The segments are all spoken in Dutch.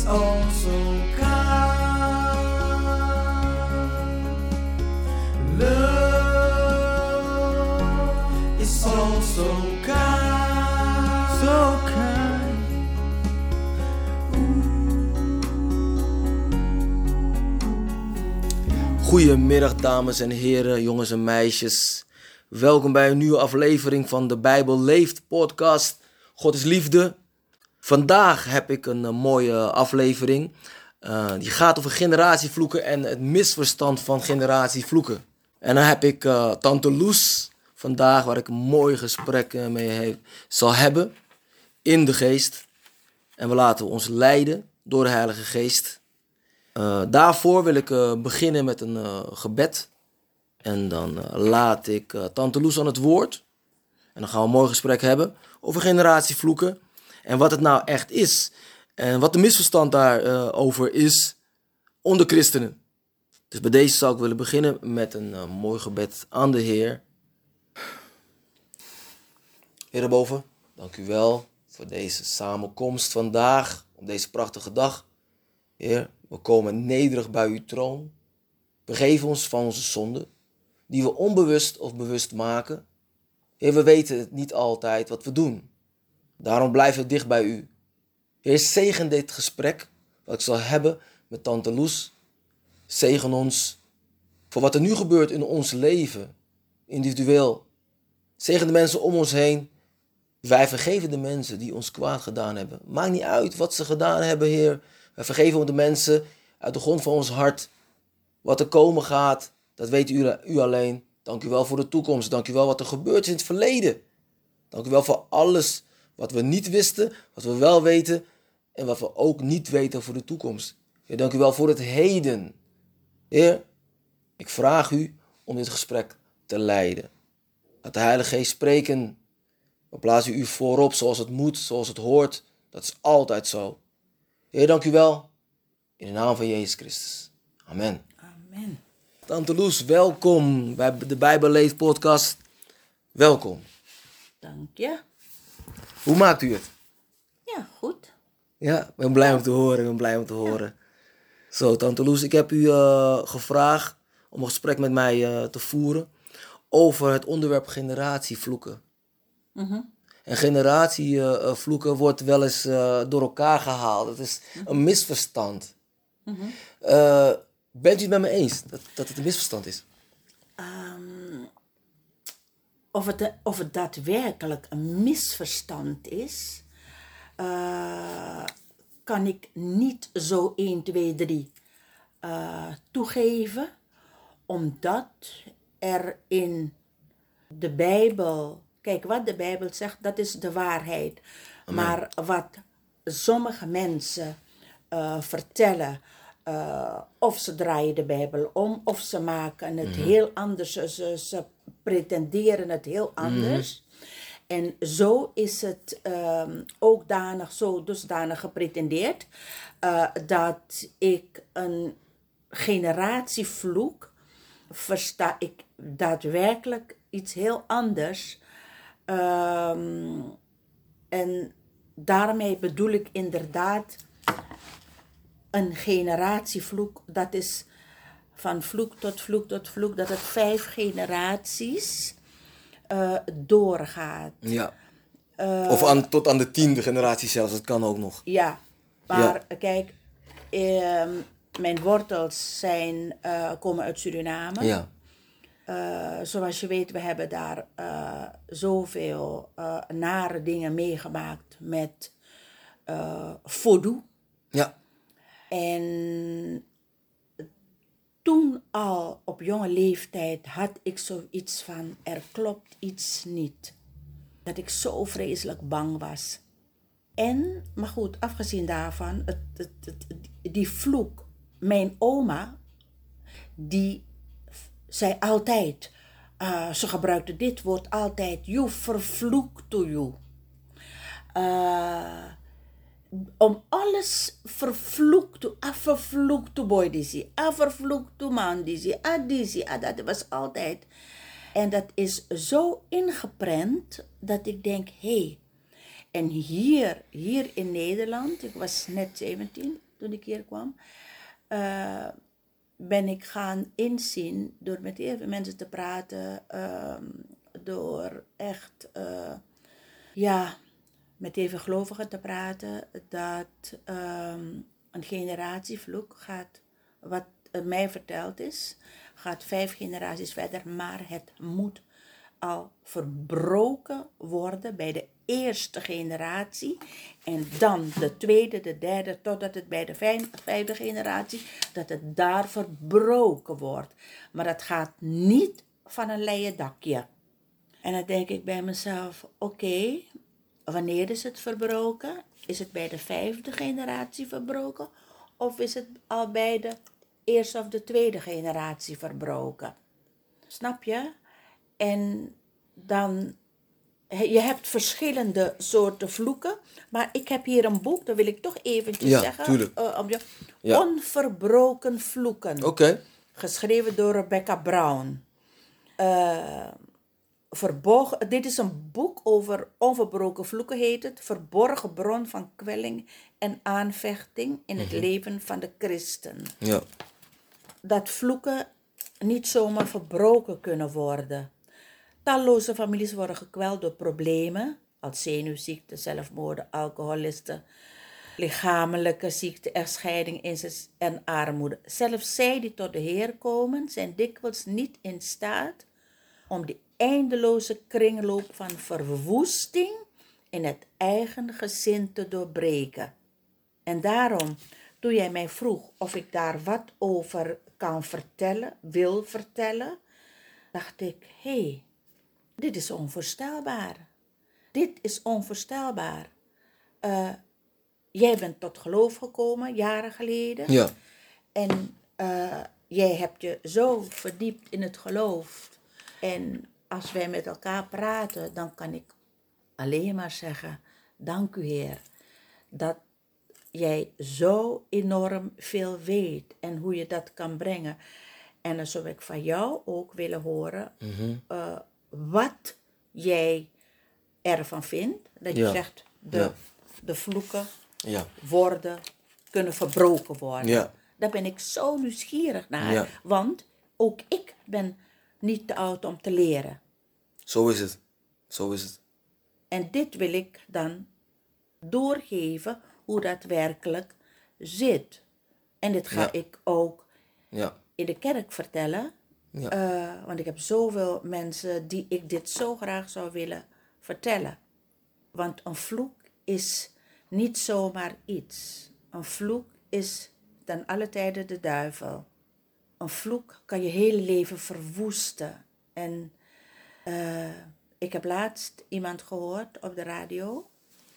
is also kind. Love is also kind. So kind. Goedemiddag dames en heren, jongens en meisjes. Welkom bij een nieuwe aflevering van de Bijbel Leeft podcast. God is liefde. Vandaag heb ik een, eh, mooie aflevering. Eh, die gaat over generatievloeken en het misverstand van generatievloeken. En dan heb ik eh, Tante Loes vandaag, waar ik een mooi gesprek mee zal hebben. In de geest. En we laten ons leiden door de Heilige Geest. Daarvoor wil ik beginnen met een gebed. En dan laat ik Tante Loes aan het woord. En dan gaan we een mooi gesprek hebben over generatievloeken. En wat het nou echt is. En wat de misverstand daarover over is onder christenen. Dus bij deze zou ik willen beginnen met een eh, mooi gebed aan de Heer. Heer daarboven, dank u wel voor deze samenkomst vandaag, op deze prachtige dag. Heer, we komen nederig bij uw troon. Vergeef ons van onze zonden, die we onbewust of bewust maken. Heer, we weten het niet altijd wat we doen. Daarom blijven we dicht bij u. Heer, zegen dit gesprek, wat ik zal hebben met Tante Loes. Zegen ons voor wat er nu gebeurt in ons leven, individueel. Zegen de mensen om ons heen. Wij vergeven de mensen die ons kwaad gedaan hebben. Maakt niet uit wat ze gedaan hebben, Heer. Wij vergeven de mensen uit de grond van ons hart. Wat er komen gaat, dat weet u, u alleen. Dank u wel voor de toekomst. Dank u wel wat er gebeurd is in het verleden. Dank u wel voor alles wat we niet wisten, wat we wel weten en wat we ook niet weten voor de toekomst. Heer, dank u wel voor het heden. Heer, ik vraag u om dit gesprek te leiden. Laat de Heilige Geest spreken. We plaatsen u voorop zoals het moet, zoals het hoort. Dat is altijd zo. Heer, dank u wel. In de naam van Jezus Christus. Amen. Amen. Tante Loes, welkom bij de Bijbel Leeft podcast. Welkom. Dank je. Hoe maakt u het? Ja, goed. Ja, ik ben blij om te horen. Ik ben blij om te horen. Zo, Tante Loes, ik heb u eh, gevraagd om een gesprek met mij eh, te voeren over het onderwerp generatievloeken. En generatievloeken wordt wel eens eh, door elkaar gehaald. Dat is een misverstand. Eh, bent u het met me eens dat, dat het een misverstand is? Of het, of het daadwerkelijk een misverstand is, eh, kan ik niet zo 1, 2, 3 eh, toegeven, omdat er in de Bijbel, kijk wat de Bijbel zegt, dat is de waarheid. Maar wat sommige mensen eh, vertellen, eh, of ze draaien de Bijbel om, of ze maken het heel anders, ze pretenderen het heel anders. En zo is het ehm, ook danig, zo dusdanig gepretendeerd eh, dat ik een generatievloek versta ik daadwerkelijk iets heel anders. Ehm, en daarmee bedoel ik inderdaad een generatievloek. Dat is van vloek tot vloek tot vloek, dat het vijf generaties eh, doorgaat. Ja. of aan, tot aan de tiende generatie zelfs, dat kan ook nog. Ja, maar kijk, ehm, mijn wortels zijn, eh, komen uit Suriname. Ja. Eh, zoals je weet, we hebben daar eh, zoveel eh, nare dingen meegemaakt met eh voodoo. Ja. En toen al op jonge leeftijd had ik zoiets van, er klopt iets niet. Dat ik zo vreselijk bang was. En, maar goed, afgezien daarvan, het, die vloek. Mijn oma, die zei altijd, eh, ze gebruikte dit woord altijd, you vervloekt to you. Eh, om alles vervloekt te, afvervloekt te boy disi, afvervloekt te man disi, adisi, ah, dat was altijd. En dat is zo ingeprent dat ik denk, hé, hey, en hier, hier in Nederland, ik was net 17, toen ik hier kwam, eh, ben ik gaan inzien door met veel mensen te praten, ehm, door echt, eh, ja, met veel gelovigen te praten, dat ehm, een generatievloek gaat, wat mij verteld is, gaat vijf generaties verder, maar het moet al verbroken worden bij de eerste generatie en dan de tweede, de derde, totdat het bij de vijfde generatie, dat het daar verbroken wordt. Maar dat gaat niet van een leien dakje. En dan denk ik bij mezelf, oké, wanneer is het verbroken? Is het bij de vijfde generatie verbroken? Of is het al bij de eerste of de tweede generatie verbroken? Snap je? En dan, je hebt verschillende soorten vloeken, maar ik heb hier een boek, dat wil ik toch eventjes Ja, zeggen. tuurlijk. om je, Ja. Onverbroken vloeken. Oké. Geschreven door Rebecca Brown. Eh, verborgen, dit is een boek over onverbroken vloeken, heet het. Verborgen bron van kwelling en aanvechting in het leven van de christen. Ja. Dat vloeken niet zomaar verbroken kunnen worden. Talloze families worden gekweld door problemen als zenuwziekte, zelfmoorden, alcoholisten, lichamelijke ziekte, echtscheiding incest en armoede. Zelfs zij die tot de Heer komen, zijn dikwijls niet in staat om die eindeloze kringloop van verwoesting in het eigen gezin te doorbreken. En daarom, toen jij mij vroeg of ik daar wat over kan vertellen, wil vertellen, dacht ik: hé, hey, dit is onvoorstelbaar. Dit is onvoorstelbaar. Eh, jij bent tot geloof gekomen jaren geleden. Ja. En eh, jij hebt je zo verdiept in het geloof. En als wij met elkaar praten, dan kan ik alleen maar zeggen: Dank u, Heer, dat jij zo enorm veel weet en hoe je dat kan brengen. En dan zou ik van jou ook willen horen eh, wat jij ervan vindt. Dat je Ja. zegt: de, Ja. de vloeken Ja. worden, kunnen verbroken worden. Daar ben ik zo nieuwsgierig naar. Want ook ik ben niet te oud om te leren. Zo is het. Zo is het. En dit wil ik dan doorgeven hoe dat werkelijk zit. En dit ga Ja. ik ook Ja. in de kerk vertellen. Ja. Eh, want ik heb zoveel mensen die ik dit zo graag zou willen vertellen. Want een vloek is niet zomaar iets. Een vloek is ten alle tijden de duivel. Een vloek kan je hele leven verwoesten. En eh, ik heb laatst iemand gehoord op de radio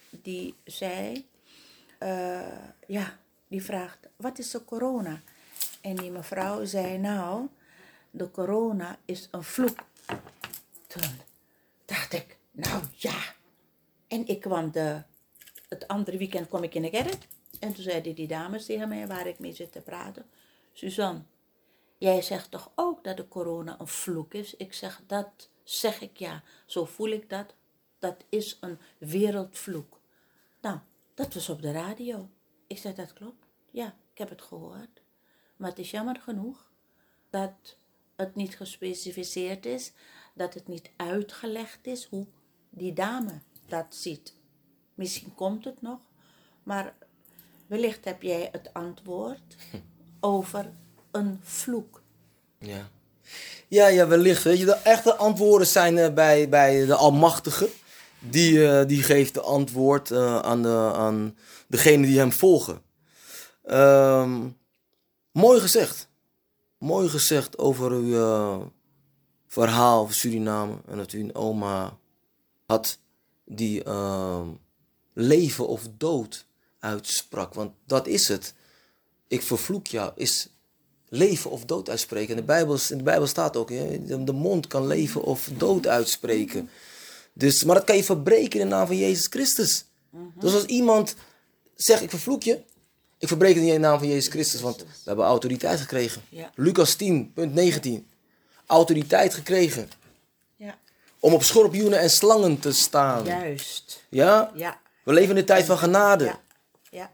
die zei, eh, ja, die vraagt, wat is de corona? En die mevrouw zei, nou, de corona is een vloek. Toen dacht ik, nou ja. En ik kwam de, het andere weekend kwam ik in de kerk. En toen zeiden die dames tegen mij, waar ik mee zit te praten. Suzanne, jij zegt toch ook dat de corona een vloek is? Ik zeg, dat zeg ik ja. Zo voel ik dat. Dat is een wereldvloek. Nou, dat was op de radio. Ik zei, dat klopt. Ja, ik heb het gehoord. Maar het is jammer genoeg dat het niet gespecificeerd is, dat het niet uitgelegd is hoe die dame dat ziet. Misschien komt het nog, maar wellicht heb jij het antwoord over een vloek. Ja. Ja, ja, wellicht. Weet je, de echte antwoorden zijn eh, bij, bij de Almachtige. Die, eh, die geeft de antwoord eh, aan, de, aan degene die hem volgen. Ehm, mooi gezegd. Mooi gezegd over uw verhaal over Suriname. En dat u een oma had die ehm, leven of dood uitsprak. Want dat is het. Ik vervloek jou, is leven of dood uitspreken. In de Bijbel, in de Bijbel staat ook, hè, de, mond kan leven of dood uitspreken. Dus, maar dat kan je verbreken in de naam van Jezus Christus. Dus als iemand zegt, ik vervloek je, ik verbreek het in de naam van Jezus Christus, want we hebben autoriteit gekregen. Ja. Lucas 10, punt 19. Autoriteit gekregen Ja, om op schorpioenen en slangen te staan. juist. Ja? Ja, We leven in de tijd van genade. ja, ja.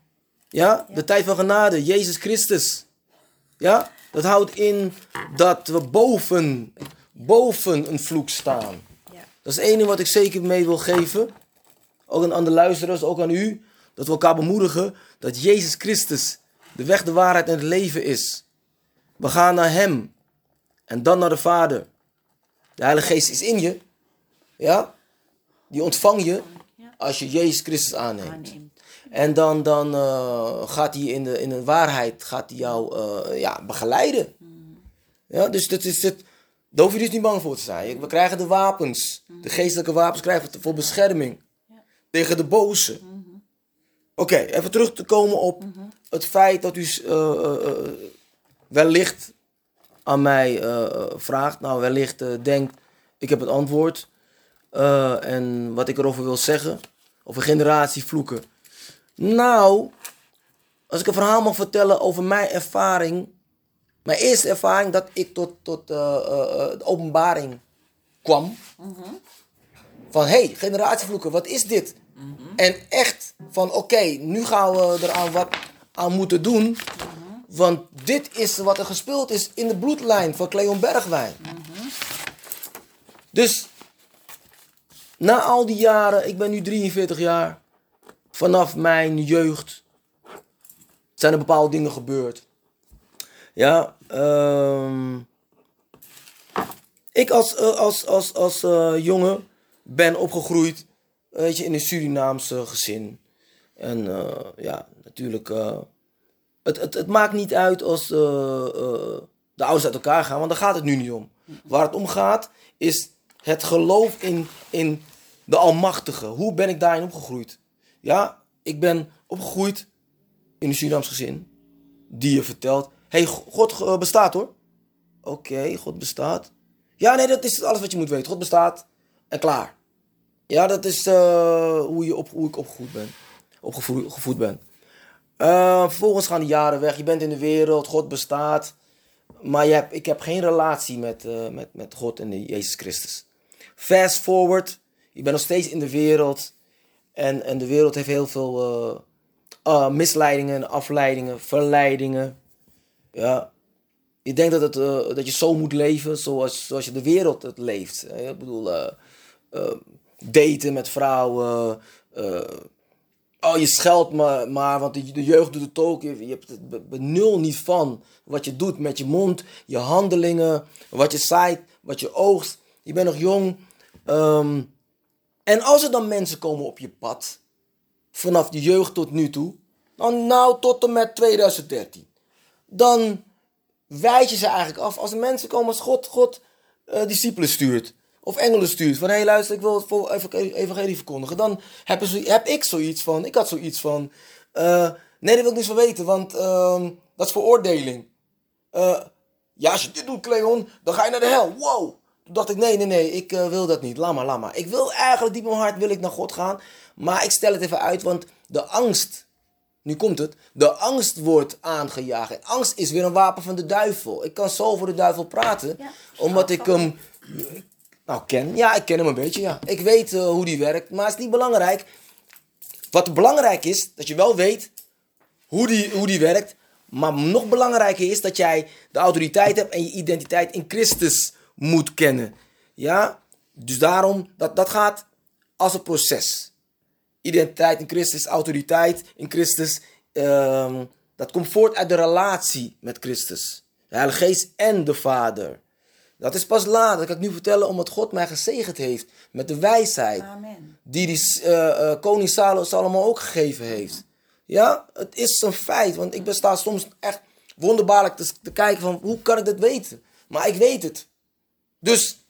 Ja, de tijd van genade, Jezus Christus. Ja, dat houdt in dat we boven, boven een vloek staan. Ja. Dat is het enige wat ik zeker mee wil geven. Ook aan, aan de luisteraars, ook aan u. Dat we elkaar bemoedigen dat Jezus Christus de weg, de waarheid en het leven is. We gaan naar Hem. En dan naar de Vader. De Heilige Geest is in je. Ja? Die ontvang je als je Jezus Christus aanneemt. En dan, dan eh, gaat hij in de, in de waarheid gaat hij jou eh, ja, begeleiden. Ja, dus dat is het. Daar hoef je dus niet bang voor te zijn. We krijgen de wapens. De geestelijke wapens krijgen we voor bescherming. Tegen de boze. Oké, even terug te komen op het feit dat u eh, wellicht aan mij vraagt. Nou, wellicht denkt, ik heb het antwoord. En wat ik erover wil zeggen. Over generatievloeken. Nou, als ik een verhaal mag vertellen over mijn ervaring. Mijn eerste ervaring dat ik tot, tot eh, eh, eh, de openbaring kwam. Van hé, hey, generatievloeken, wat is dit? En echt van oké, nu gaan we eraan wat aan moeten doen. Want dit is wat er gespeeld is in de bloedlijn van Cleon Bergwijn. Dus na al die jaren, ik ben nu 43 jaar, vanaf mijn jeugd zijn er bepaalde dingen gebeurd. Ja, ehm, ik als, eh, als, als, als eh, jongen ben opgegroeid weet je, in een Surinaamse gezin. En eh, ja, natuurlijk, het, het, het maakt niet uit als de ouders uit elkaar gaan, want daar gaat het nu niet om. Waar het om gaat, is het geloof in, in de Almachtige. Hoe ben ik daarin opgegroeid? Ja, ik ben opgegroeid in een Surinaams gezin. Die je vertelt, hey, God eh, bestaat hoor. Oké, God bestaat. Ja, nee, dat is alles wat je moet weten. God bestaat en klaar. Ja, dat is eh, hoe, je op, hoe ik opgevoed ben. Opgevoed gevoed ben. Eh, vervolgens gaan de jaren weg. Je bent in de wereld, God bestaat. Maar je hebt, ik heb geen relatie met, met, met God en Jezus Christus. Fast forward. Je bent nog steeds in de wereld. En, en de wereld heeft heel veel eh, ah, misleidingen, afleidingen, verleidingen. Ja. Je denkt dat, het, eh, dat je zo moet leven zoals, zoals je de wereld het leeft. Ik bedoel, eh, daten met vrouwen. oh, je scheldt maar, maar want de, jeugd doet het ook. Je, hebt be- benul niet van wat je doet met je mond, je handelingen, wat je zaait, wat je oogst. Je bent nog jong. Ehm, en als er dan mensen komen op je pad, vanaf de jeugd tot nu toe, dan nou tot en met 2013, dan wijs je ze eigenlijk af als er mensen komen als God, God eh, discipelen stuurt. Of engelen stuurt. Van hé hey, luister, ik wil het voor ev- evangelie verkondigen. Dan heb, heb ik zoiets van, ik had zoiets van. eh, nee, daar wil ik niets van weten, want ehm, dat is veroordeling. Eh, ja, als je dit doet, Cleon, dan ga je naar de hel. Wow. Toen dacht ik, nee, nee, nee, ik eh, wil dat niet. Laat maar, laat maar. Ik wil eigenlijk diep in mijn hart wil ik naar God gaan. Maar ik stel het even uit, want de angst, nu komt het, de angst wordt aangejaagd. En angst is weer een wapen van de duivel. Ik kan zo voor de duivel praten, Ja, omdat ik hem nou, ken. Ja, ik ken hem een beetje, ja. Ik weet eh, hoe die werkt, maar het is niet belangrijk. Wat belangrijk is, dat je wel weet hoe die, hoe die werkt. Maar nog belangrijker is dat jij de autoriteit hebt en je identiteit in Christus moet kennen. Ja? Dus daarom, dat, dat gaat als een proces. Identiteit in Christus, autoriteit in Christus. ehm, dat komt voort uit de relatie met Christus. De Heilige Geest en de Vader. Dat is pas later. Dat kan ik nu vertellen omdat God mij gezegend heeft met de wijsheid Amen. die, die eh, koning Salo- Salomo ook gegeven heeft. Ja, het is een feit. Want ik sta soms echt wonderbaarlijk te, te kijken van hoe kan ik dat weten? Maar ik weet het. Dus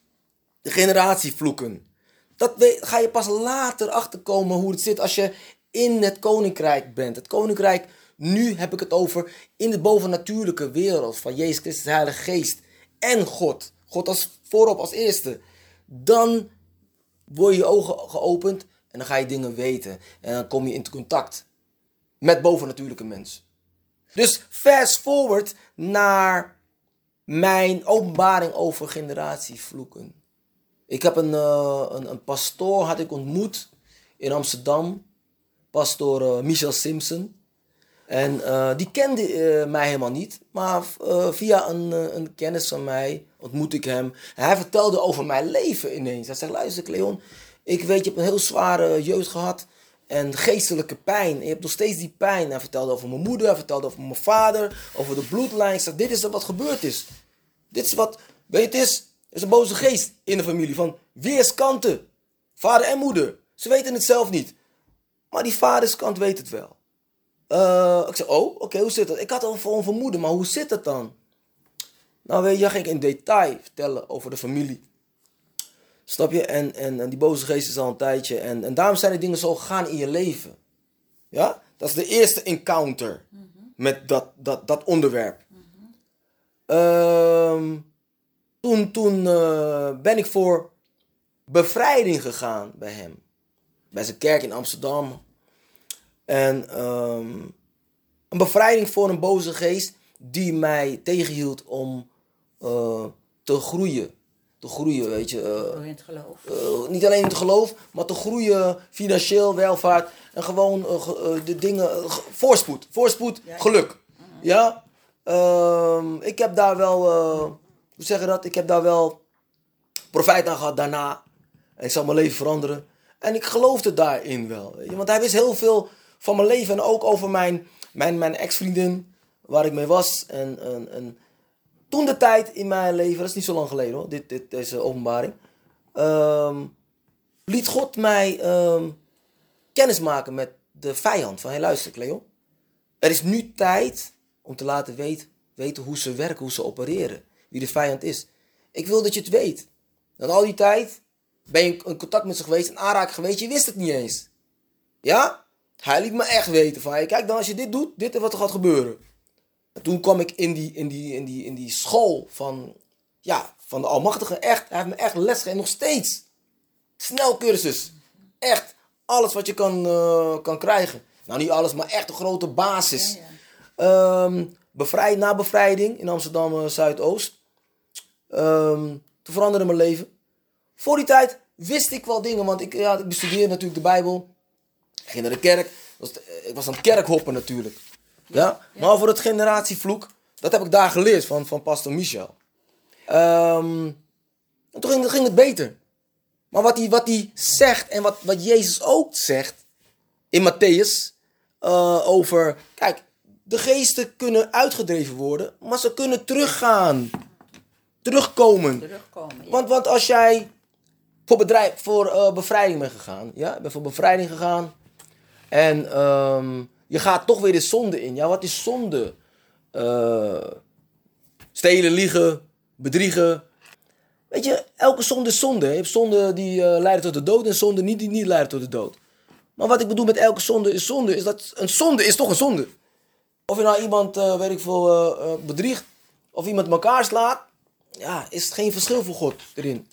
de generatievloeken. Dat ga je pas later achterkomen hoe het zit als je in het koninkrijk bent. Het koninkrijk, nu heb ik het over in de bovennatuurlijke wereld van Jezus Christus, de Heilige Geest en God. God als voorop als eerste. Dan worden je ogen geopend en dan ga je dingen weten. En dan kom je in contact met bovennatuurlijke mensen. Dus fast forward naar mijn openbaring over generatievloeken. Ik heb een, eh, een, een pastoor had ik ontmoet in Amsterdam. Pastoor eh, Michel Simpson. En eh, die kende mij helemaal niet. Maar via een, een kennis van mij ontmoette ik hem. Hij vertelde over mijn leven ineens. Hij zei, luister Cleon, ik weet je hebt een heel zware jeugd gehad. En geestelijke pijn. Je hebt nog steeds die pijn. Hij vertelde over mijn moeder, hij vertelde over mijn vader, over de bloedlijn. Zei, dit is wat gebeurd is. Dit is wat, weet je, het is, er is een boze geest in de familie van weerskanten. Vader en moeder. Ze weten het zelf niet. Maar die vaderskant weet het wel. Eh, ik zei, oh, oké, hoe zit dat? Ik had al voor een vermoeden, maar hoe zit het dan? Nou, weet je, ging ik in detail vertellen over de familie. Snap je? En, en, en die boze geest is al een tijdje. En, en daarom zijn die dingen zo gegaan in je leven. Ja? Dat is de eerste encounter met dat, dat, dat onderwerp. Ehm, toen toen eh, ben ik voor bevrijding gegaan bij hem. Bij zijn kerk in Amsterdam. En ehm, een bevrijding voor een boze geest die mij tegenhield om eh, te groeien. Te groeien, weet je. Door in het geloof. niet alleen in het geloof, maar te groeien financieel, welvaart en gewoon ge- de dingen, ge- voorspoed, voorspoed, geluk. Ja, Ehm, ik heb daar wel, eh, hoe zeg je dat? Ik heb daar wel profijt aan gehad daarna. En ik zal mijn leven veranderen. En ik geloofde daarin wel. Want hij wist heel veel van mijn leven en ook over mijn, mijn, mijn ex-vriendin, waar ik mee was. En, en, en toen de tijd in mijn leven, dat is niet zo lang geleden hoor, dit, dit, deze openbaring. ehm, liet God mij ehm, kennis maken met de vijand. Van, hé luister Cleo, er is nu tijd om te laten weten, weten hoe ze werken, hoe ze opereren. Wie de vijand is. Ik wil dat je het weet. Dat al die tijd ben je in contact met ze geweest, in aanraking geweest, je wist het niet eens. Ja? Hij liet me echt weten van, kijk dan als je dit doet, dit is wat er gaat gebeuren. En toen kwam ik in die, in die, in die, in die school van, ja, van de Almachtige. Echt, hij heeft me echt les gegeven, nog steeds. Snelcursus. Echt, alles wat je kan, eh, kan krijgen. Nou, niet alles, maar echt een grote basis. Ehm, bevrijd, na bevrijding in Amsterdam eh, Zuidoost. Ehm toen veranderde mijn leven. Voor die tijd wist ik wel dingen, want ik, ja, ik bestudeerde natuurlijk de Bijbel. Ik ging naar de kerk. Was de- ik was aan het kerkhoppen natuurlijk. Ja? Maar over het generatievloek, dat heb ik daar geleerd van, van pastor Michel. Ehm, en toen ging, ging het beter. Maar wat hij, wat hij zegt en wat, wat Jezus ook zegt in Matthäus eh, over, kijk, de geesten kunnen uitgedreven worden, maar ze kunnen teruggaan. Terugkomen. Terugkomen. Ja. Want, want als jij voor, bedrijf, voor eh, bevrijding bent gegaan, ja, je bent voor bevrijding gegaan en ehm, je gaat toch weer de zonde in. Ja, wat is zonde? Eh, stelen, liegen, bedriegen. Weet je, elke zonde is zonde. Je hebt zonde die eh, leiden tot de dood en zonde niet die niet leiden tot de dood. Maar wat ik bedoel met elke zonde is zonde, is dat een zonde is toch een zonde. Of je nou iemand, eh, weet ik veel, eh, eh, bedriegt, of iemand elkaar slaat, ja, is het geen verschil voor God erin.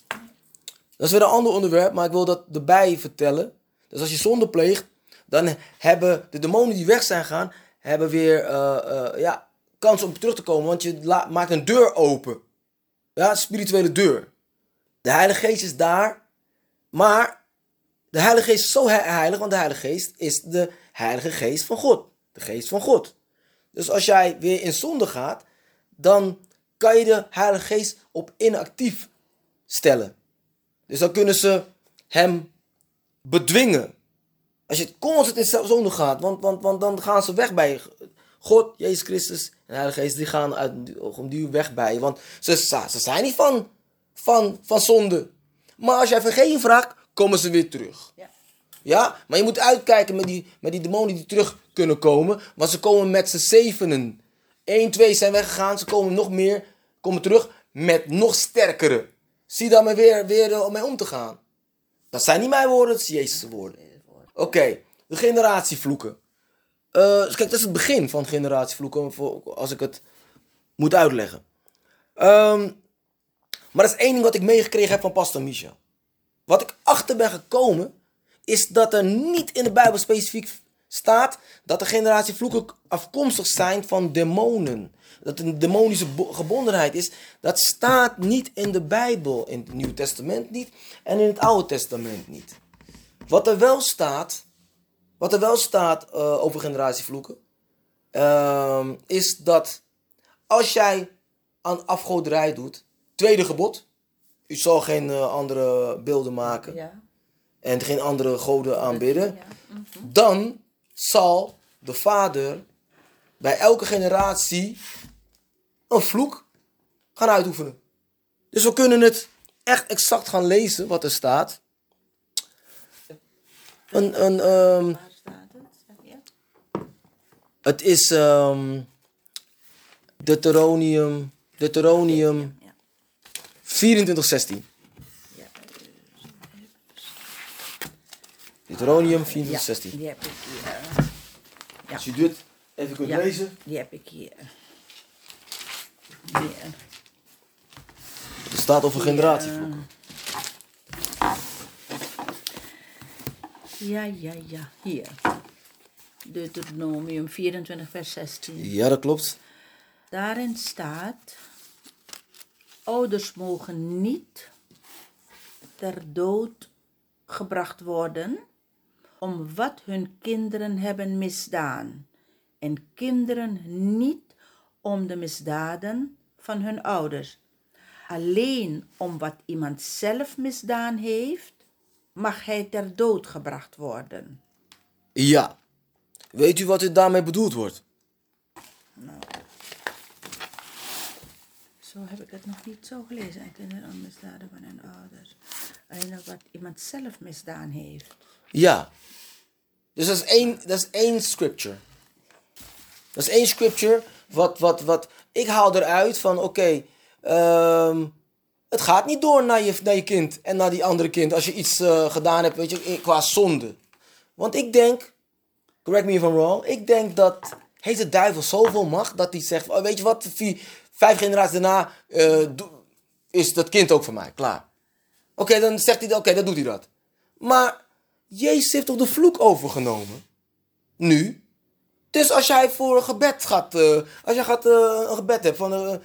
Dat is weer een ander onderwerp, maar ik wil dat erbij vertellen. Dus als je zonde pleegt, dan hebben de demonen die weg zijn gegaan, hebben weer ja, kans om terug te komen, want je maakt een deur open. Ja, spirituele deur. De Heilige Geest is daar, maar de Heilige Geest is zo he- heilig, want de Heilige Geest is de Heilige Geest van God. De Geest van God. Dus als jij weer in zonde gaat, dan kan je de Heilige Geest op inactief stellen. Dus dan kunnen ze hem bedwingen. Als je constant in zonde gaat, want, want, want dan gaan ze weg bij. God, Jezus Christus en de Heilige Geest, die gaan uit om die weg bij je. Want ze, ze zijn niet van, van, van zonde. Maar als jij vergeving vraagt, komen ze weer terug. Ja. Ja, maar je moet uitkijken met die, met die demonen die terug kunnen komen. Want ze komen met z'n zevenen. Eén, twee zijn weggegaan. Ze komen nog meer. Komen terug met nog sterkere. Zie daar maar weer, weer eh, mee om te gaan. Dat zijn niet mijn woorden, dat is Jezus' woorden. Oké, de generatievloeken. Eh, dus kijk, dat is het begin van generatievloeken. Als ik het moet uitleggen. Ehm, maar dat is één ding wat ik meegekregen heb van Pastor Michel. Wat ik achter ben gekomen, is dat er niet in de Bijbel specifiek staat dat de generatievloeken afkomstig zijn van demonen. Dat een demonische bo- gebondenheid is. Dat staat niet in de Bijbel, in het Nieuwe Testament niet en in het Oude Testament niet. Wat er wel staat, wat er wel staat eh, over generatievloeken, ehm, is dat als jij aan afgoderij doet, tweede gebod, u zal geen eh, andere beelden maken Ja. En geen andere goden aanbidden. Mhm. dan zal de vader bij elke generatie een vloek gaan uitoefenen. Dus we kunnen het echt exact gaan lezen wat er staat. Een, een, Waar staat het? Is Deuteronomium, Deuteronomium Ja. 24, 16. Ja. Deuteronomium 24, Ja, 16. die heb ik hier. Ja. Als je dit even kunt lezen. die heb ik hier. Hier. Het staat over generatievloek. Ja, ja, ja. Hier. Deuteronomium 24, vers 16. Ja, dat klopt. Daarin staat: Ouders mogen niet ter dood gebracht worden om wat hun kinderen hebben misdaan, en kinderen niet om de misdaden van hun ouders. Alleen om wat iemand zelf misdaan heeft, mag hij ter dood gebracht worden. Ja. Weet u wat er daarmee bedoeld wordt? Zo heb ik het nog niet zo gelezen. En kinderen om misdaden van hun ouders. Alleen wat iemand zelf misdaan heeft. Ja. Dus dat is één, dat is één scripture. Dat is één scripture wat, wat, wat ik haal eruit van oké, ehm, het gaat niet door naar je, naar je kind en naar die andere kind als je iets eh, gedaan hebt, weet je, qua zonde. Want ik denk, correct me if I'm wrong, ik denk dat heeft de duivel zoveel macht dat hij zegt, oh, weet je wat, vijf generaties daarna eh, is dat kind ook van mij, klaar. Oké, dan zegt hij, oké, dan doet hij dat. Maar Jezus heeft toch de vloek overgenomen? Nu? Dus als jij voor een gebed gaat, eh, als jij gaat, eh, een gebed hebt van, eh,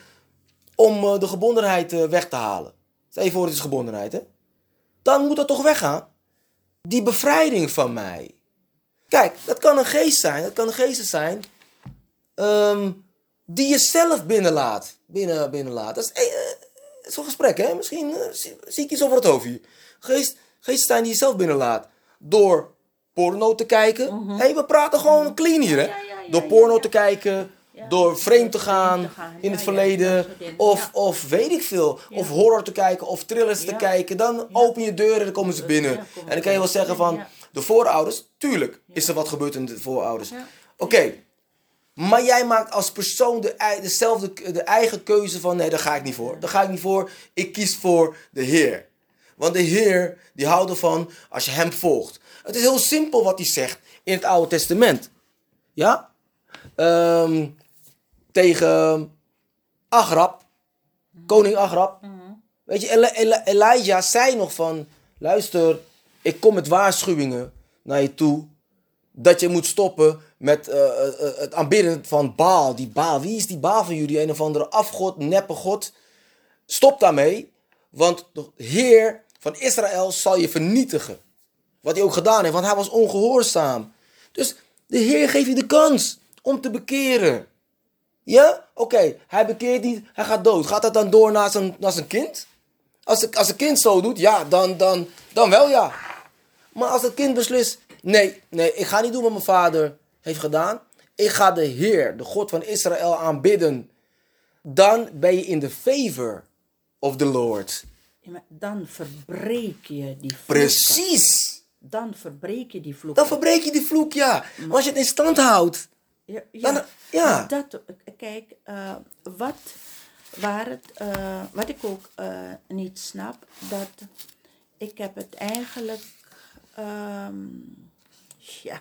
om de gebondenheid weg te halen. Stel je voor, het is gebondenheid, hè? Dan moet dat toch weggaan? Die bevrijding van mij. Kijk, dat kan een geest zijn, dat kan een geest zijn ehm, die je zelf binnenlaat. Binnen, binnenlaat. Dat is zo'n gesprek, hè? Misschien zie, ik iets over het hoofd hier. Geest, geest zijn die je zelf binnenlaat. Door porno te kijken. Hé, we praten gewoon clean hier, hè? Mhm. Door porno te kijken. Door vreemd te gaan, in het verleden. of, of weet ik veel. Of horror te kijken, of thrillers te kijken. Dan open je deur en dan komen ze binnen. En dan kan je wel ze zeggen van, de voorouders, tuurlijk is er wat gebeurd in de voorouders. Oké, maar jij maakt als persoon de, dezelfde, de eigen keuze van, nee, daar ga ik niet voor. Daar ga ik niet voor. Ik kies voor de Heer. Want de Heer, die houdt ervan als je hem volgt. Het is heel simpel wat hij zegt in het Oude Testament. Ja? Ehm, tegen Agrab, koning Agrab. Weet je, Eli- Eli- Elijah zei nog van, luister, ik kom met waarschuwingen naar je toe. Dat je moet stoppen met eh, eh, eh, het aanbidden van Baal. Die Baal, wie is die Baal van jullie? Een of andere afgod, neppe god. Stop daarmee, want de Heer van Israël zal je vernietigen. Wat hij ook gedaan heeft, want hij was ongehoorzaam. Dus de Heer geeft je de kans om te bekeren. Ja? Oké, hij bekeert niet, hij gaat dood. Gaat dat dan door naar zijn, naar zijn kind? Als, als een kind zo doet, ja, dan, dan, dan wel ja. Maar als het kind beslist, nee, nee, ik ga niet doen wat mijn vader heeft gedaan. Ik ga de Heer, de God van Israël aanbidden. Dan ben je in de favor of the Lord. Dan verbreek je die vloek. Precies. Dan verbreek je die vloek. Dan verbreek je die vloek, ja. Maar als je het in stand houdt. Ja, ja. Dan- ja. Dat, kijk, eh, wat, waar het, eh, wat ik ook eh, niet snap, dat ik heb het eigenlijk, ehm, ja,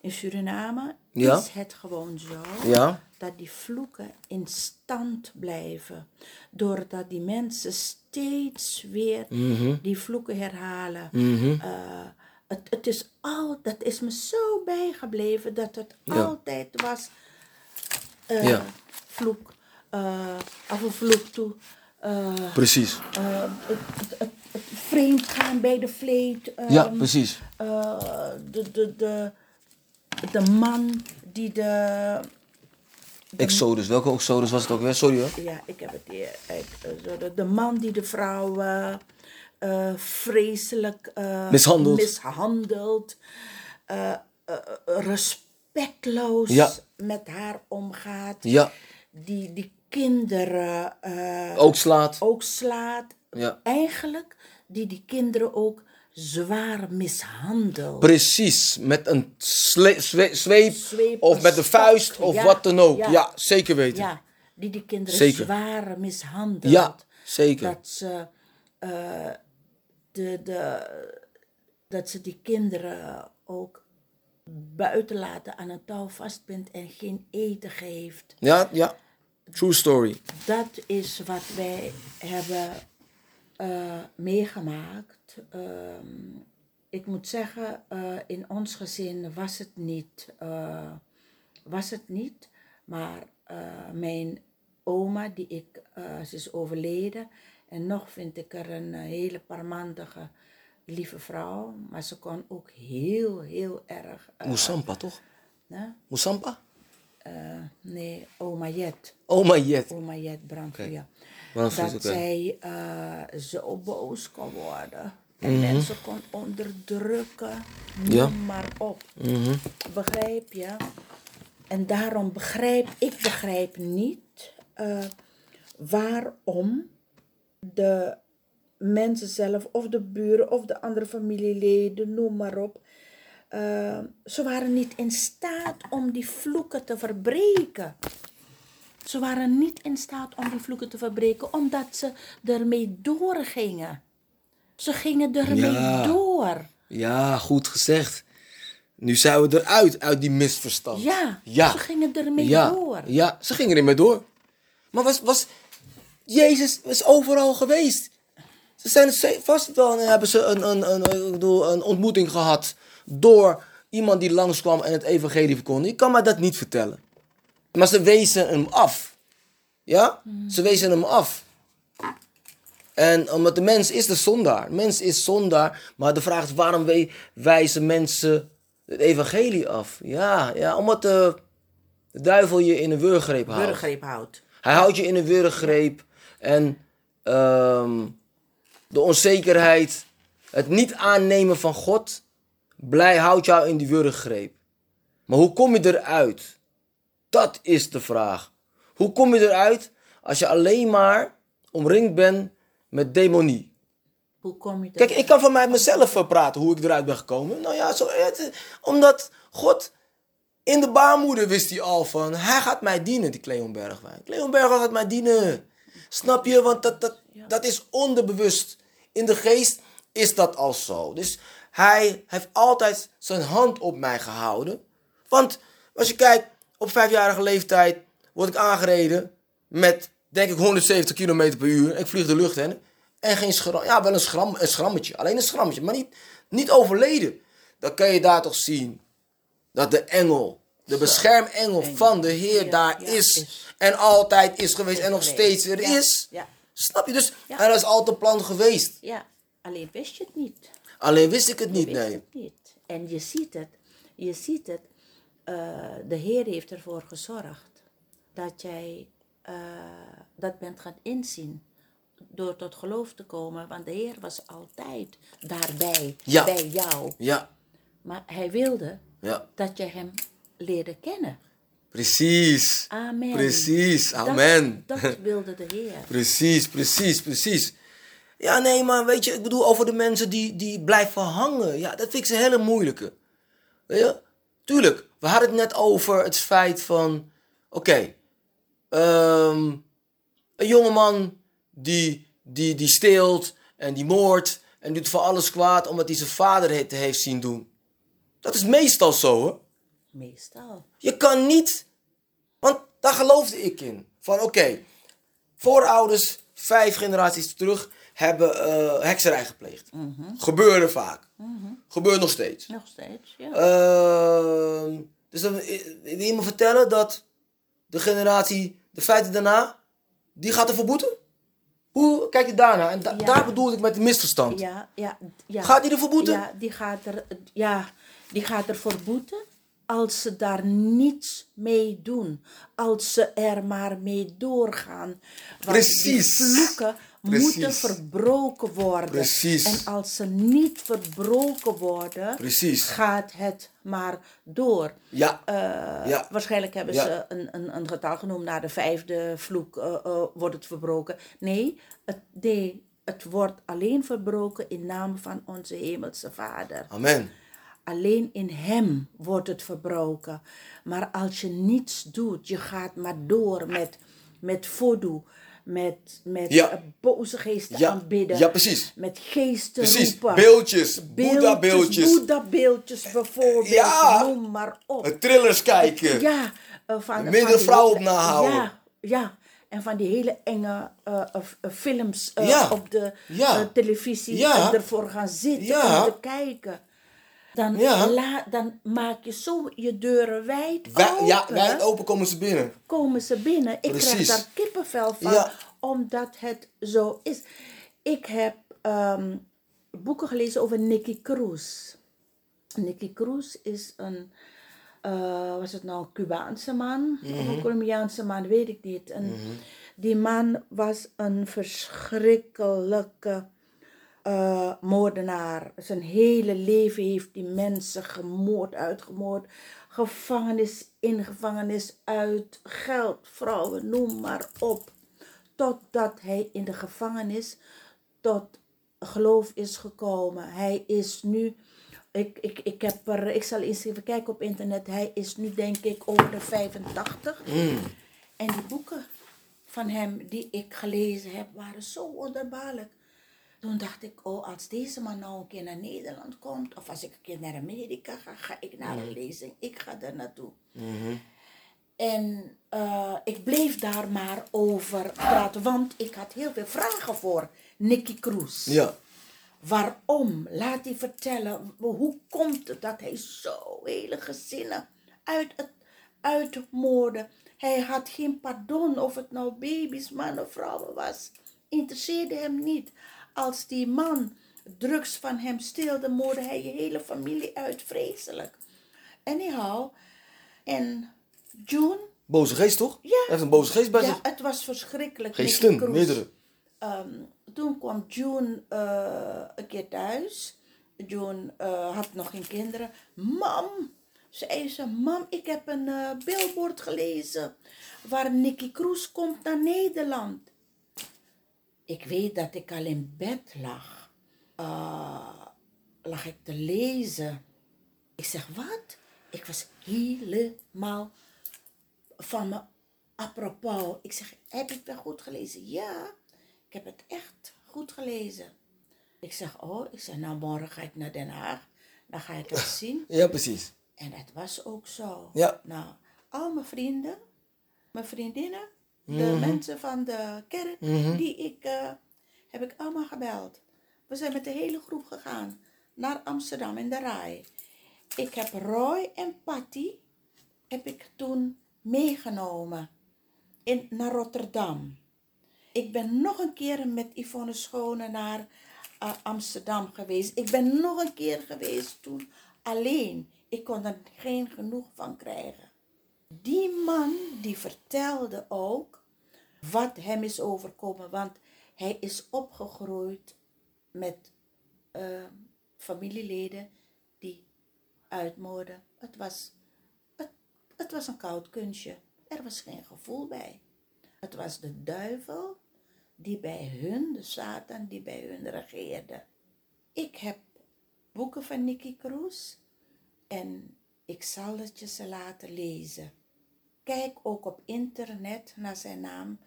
in Suriname Ja. is het gewoon zo Ja. Dat die vloeken in stand blijven. Doordat die mensen steeds weer Mhm. die vloeken herhalen. Eh, het, het is al, dat is me zo bijgebleven dat het Ja. altijd was. eh, Ja. Vloek, eh af een vloek toe. Precies. het, het, het, het vreemd gaan bij de vleet. eh, Ja, precies. de, de, de, de man die de Exodus. Welke Exodus was het ook weer? Sorry hoor. Ja, ik heb het hier. eh, de, man die de vrouw eh, vreselijk eh, Mishandelt. eh, respectloos Ja. met haar omgaat, Ja, die, die kinderen ook slaat. ook slaat. Ja. Eigenlijk die die kinderen ook zwaar mishandelt. Precies, met een sle- zwe- zweep, Zweep, of een met een stok, vuist of ja, wat dan ook. ja. Ja, zeker weten. Ja, die die kinderen Zeker. zwaar mishandelt. Ja, zeker. Dat ze, eh, de, de, dat ze die kinderen ook buiten laten aan een touw vastbindt en geen eten geeft. Ja, ja. True story. Dat is wat wij hebben eh, meegemaakt. Ehm, ik moet zeggen, eh, in ons gezin was het niet, eh, was het niet. Maar eh, mijn oma, die ik, ze is overleden. En nog vind ik er een hele parmantige, lieve vrouw. Maar ze kon ook heel, heel erg... Moesampa, toch? Moesampa? Eh, nee, oma Jet. Oma Jet. Oma Jet. Brandvuur, Dat zij zo boos kon worden. En Mhm. mensen kon onderdrukken. Noem Ja. maar op. Mhm. Begrijp je? En daarom begrijp ik begrijp niet eh, waarom de mensen zelf, of de buren, of de andere familieleden, noem maar op. eh, ze waren niet in staat om die vloeken te verbreken. Ze waren niet in staat om die vloeken te verbreken, omdat ze ermee doorgingen. Ze gingen ermee Ja. door. Ja, goed gezegd. Nu zijn we eruit, uit die misverstand. Ja, ja. ze gingen ermee ja. door. Ja, ze gingen ermee door. Maar was, was, Jezus is overal geweest. Ze zijn vast wel en hebben ze een, een, een, ik bedoel, een ontmoeting gehad door iemand die langskwam en het evangelie verkondigde. Ik kan mij dat niet vertellen. Maar ze wezen hem af. Ja? Ze wezen hem af. En omdat de mens is de zondaar. Mens is zondaar. Maar de vraag is waarom wij- wijzen mensen het evangelie af? Ja, ja omdat de, de duivel je in een wurggreep houdt. Hij houdt je in een wurggreep. En ehm, de onzekerheid, het niet aannemen van God, blij houdt jou in die wurggreep. Maar hoe kom je eruit? Dat is de vraag. Hoe kom je eruit als je alleen maar omringd bent met demonie? Hoe kom je Kijk, ik kan van mij mezelf praten hoe ik eruit ben gekomen. Nou ja, zo, het, omdat God in de baarmoeder wist hij al van, hij gaat mij dienen, die Cleon Bergwijn. Cleon Bergwijn gaat mij dienen. Snap je? Want dat, dat, dat is onderbewust. In de geest is dat al zo. Dus hij heeft altijd zijn hand op mij gehouden. Want als je kijkt, op vijfjarige leeftijd word ik aangereden met, denk ik, 170 km per uur. Ik vlieg de lucht in. En geen schram, ja, wel een, schram, een schrammetje. Alleen een schrammetje, maar niet, niet overleden. Dan kan je daar toch zien dat de engel, de beschermengel van de Heer Ja, daar ja, is. is. En altijd is geweest en nog geweest. steeds Ja, is. Snap je? Dus en dat is altijd een plan geweest. Ja, alleen wist je het niet. Alleen wist ik het niet, nee. het niet. En je ziet het. Je ziet het. eh, de Heer heeft ervoor gezorgd dat jij eh, dat bent gaan inzien. Door tot geloof te komen. Want de Heer was altijd daarbij. Ja. Bij jou. Ja, Maar hij wilde ja. dat je hem leerde kennen. Precies. Amen. Precies. Dat- Amen. Dat, wilde de Heer. Precies, precies, precies. Ja, nee, maar weet je, ik bedoel over de mensen die, die blijven hangen. Ja, dat vind ik ze hele moeilijke. Weet je? Tuurlijk, we hadden het net over het feit van... Oké, ehm, een jongeman die, die, die steelt en die moordt en doet voor alles kwaad omdat hij zijn vader het heeft zien doen. Dat is meestal zo, hoor. Meestal. Je kan niet, want daar geloofde ik in. Van oké, voorouders, vijf generaties terug, hebben eh, hekserij gepleegd. Gebeurde vaak. Gebeurt nog steeds. Nog steeds, ja. Ehm, dus dan eh, wil je me vertellen dat de generatie, de feiten daarna, die gaat ervoor boeten? Hoe kijk je daarna? En da- Ja. daar bedoel ik met de misverstand. Ja, ja, ja. Gaat die ervoor boeten? Ja, die gaat er, ja, die gaat ervoor boeten. als ze daar niets mee doen, als ze er maar mee doorgaan. Want Precies. die vloeken Precies. moeten verbroken worden. Precies. En als ze niet verbroken worden, Precies. gaat het maar door. Ja. Eh, Ja. Waarschijnlijk hebben Ja. ze een, een, een getal genoemd. Na de vijfde vloek eh, eh, wordt het verbroken. Nee het, nee, het wordt alleen verbroken in naam van onze Hemelse Vader. Amen. Alleen in Hem wordt het verbroken. Maar als je niets doet, je gaat maar door met, met voodoo, met, met Ja. eh, boze geesten Ja. aanbidden, Ja, precies. met geesten Precies. roepen. Beeldjes. Boeddha-beeldjes. Boeddha-beeldjes bijvoorbeeld, Ja. noem maar op. Eh, Thrillers kijken. Ja, van, Minder van die vrouw op nahouden. Ja, ja. En van die hele enge films Ja. op de televisie ervoor gaan zitten om te kijken. Dan, Ja. la- dan maak je zo je deuren wijd Wij- open. ja, wijd open komen ze binnen. Komen ze binnen. Ik krijg daar kippenvel van, Ja. omdat het zo is. Ik heb ehm, boeken gelezen over Nicky Cruz. Nicky Cruz is een, eh, was het nou een Cubaanse man of een Colombiaanse man, weet ik niet. En Die man was een verschrikkelijke eh, moordenaar. Zijn hele leven heeft die mensen gemoord, uitgemoord. Gevangenis, in gevangenis, uit, geld, vrouwen, noem maar op. Totdat hij in de gevangenis tot geloof is gekomen. Hij is nu, ik, ik, ik, heb er, ik zal eens even kijken op internet. Hij is nu denk ik over de 85. En die boeken van hem die ik gelezen heb, waren zo wonderbaarlijk. Toen dacht ik, oh, als deze man nou een keer naar Nederland komt, of als ik een keer naar Amerika ga, ga ik naar een lezing. Ik ga daar naartoe. En eh, ik bleef daar maar over praten, want ik had heel veel vragen voor Nicky Cruz. Ja. Waarom? Laat hij vertellen. Hoe komt het dat hij zo hele gezinnen uit het uitmoordde? Hij had geen pardon of het nou baby's, mannen, vrouwen was. Interesseerde hem niet. Als die man drugs van hem steelde, moordde hij je hele familie uit. Vreselijk. Anyhow, en June, Boze geest, toch? Ja. Hij heeft een boze geest bij ja, zich. het was verschrikkelijk. Geesten, meerdere. Ehm, toen kwam June eh, een keer thuis. June eh, had nog geen kinderen. Mam, zei ze, mam, ik heb een eh, billboard gelezen waar Nicky Cruz komt naar Nederland. Ik weet dat ik al in bed lag. Ah, lag ik te lezen. Ik zeg, wat? Ik was helemaal van me apropos. Ik zeg, heb ik wel goed gelezen? Ja, ik heb het echt goed gelezen. Ik zeg, oh, ik zeg, nou morgen ga ik naar Den Haag. Dan ga ik het zien. Ja, precies. En het was ook zo. Ja. Nou, al mijn vrienden, mijn vriendinnen, de Mhm. mensen van de kerk, die ik, eh, heb ik allemaal gebeld. We zijn met de hele groep gegaan naar Amsterdam in de Rai. Ik heb Roy en Patty, heb ik toen meegenomen in, naar Rotterdam. Ik ben nog een keer met Yvonne Schone naar eh, Amsterdam geweest. Ik ben nog een keer geweest toen alleen. Ik kon er geen genoeg van krijgen. Die man die vertelde ook wat hem is overkomen. Want hij is opgegroeid met eh, familieleden die uitmoorden. Het was, het, het was een koud kunstje. Er was geen gevoel bij. Het was de duivel die bij hun, de Satan, die bij hun regeerde. Ik heb boeken van Nicky Cruz en ik zal het je ze laten lezen. Kijk ook op internet naar zijn naam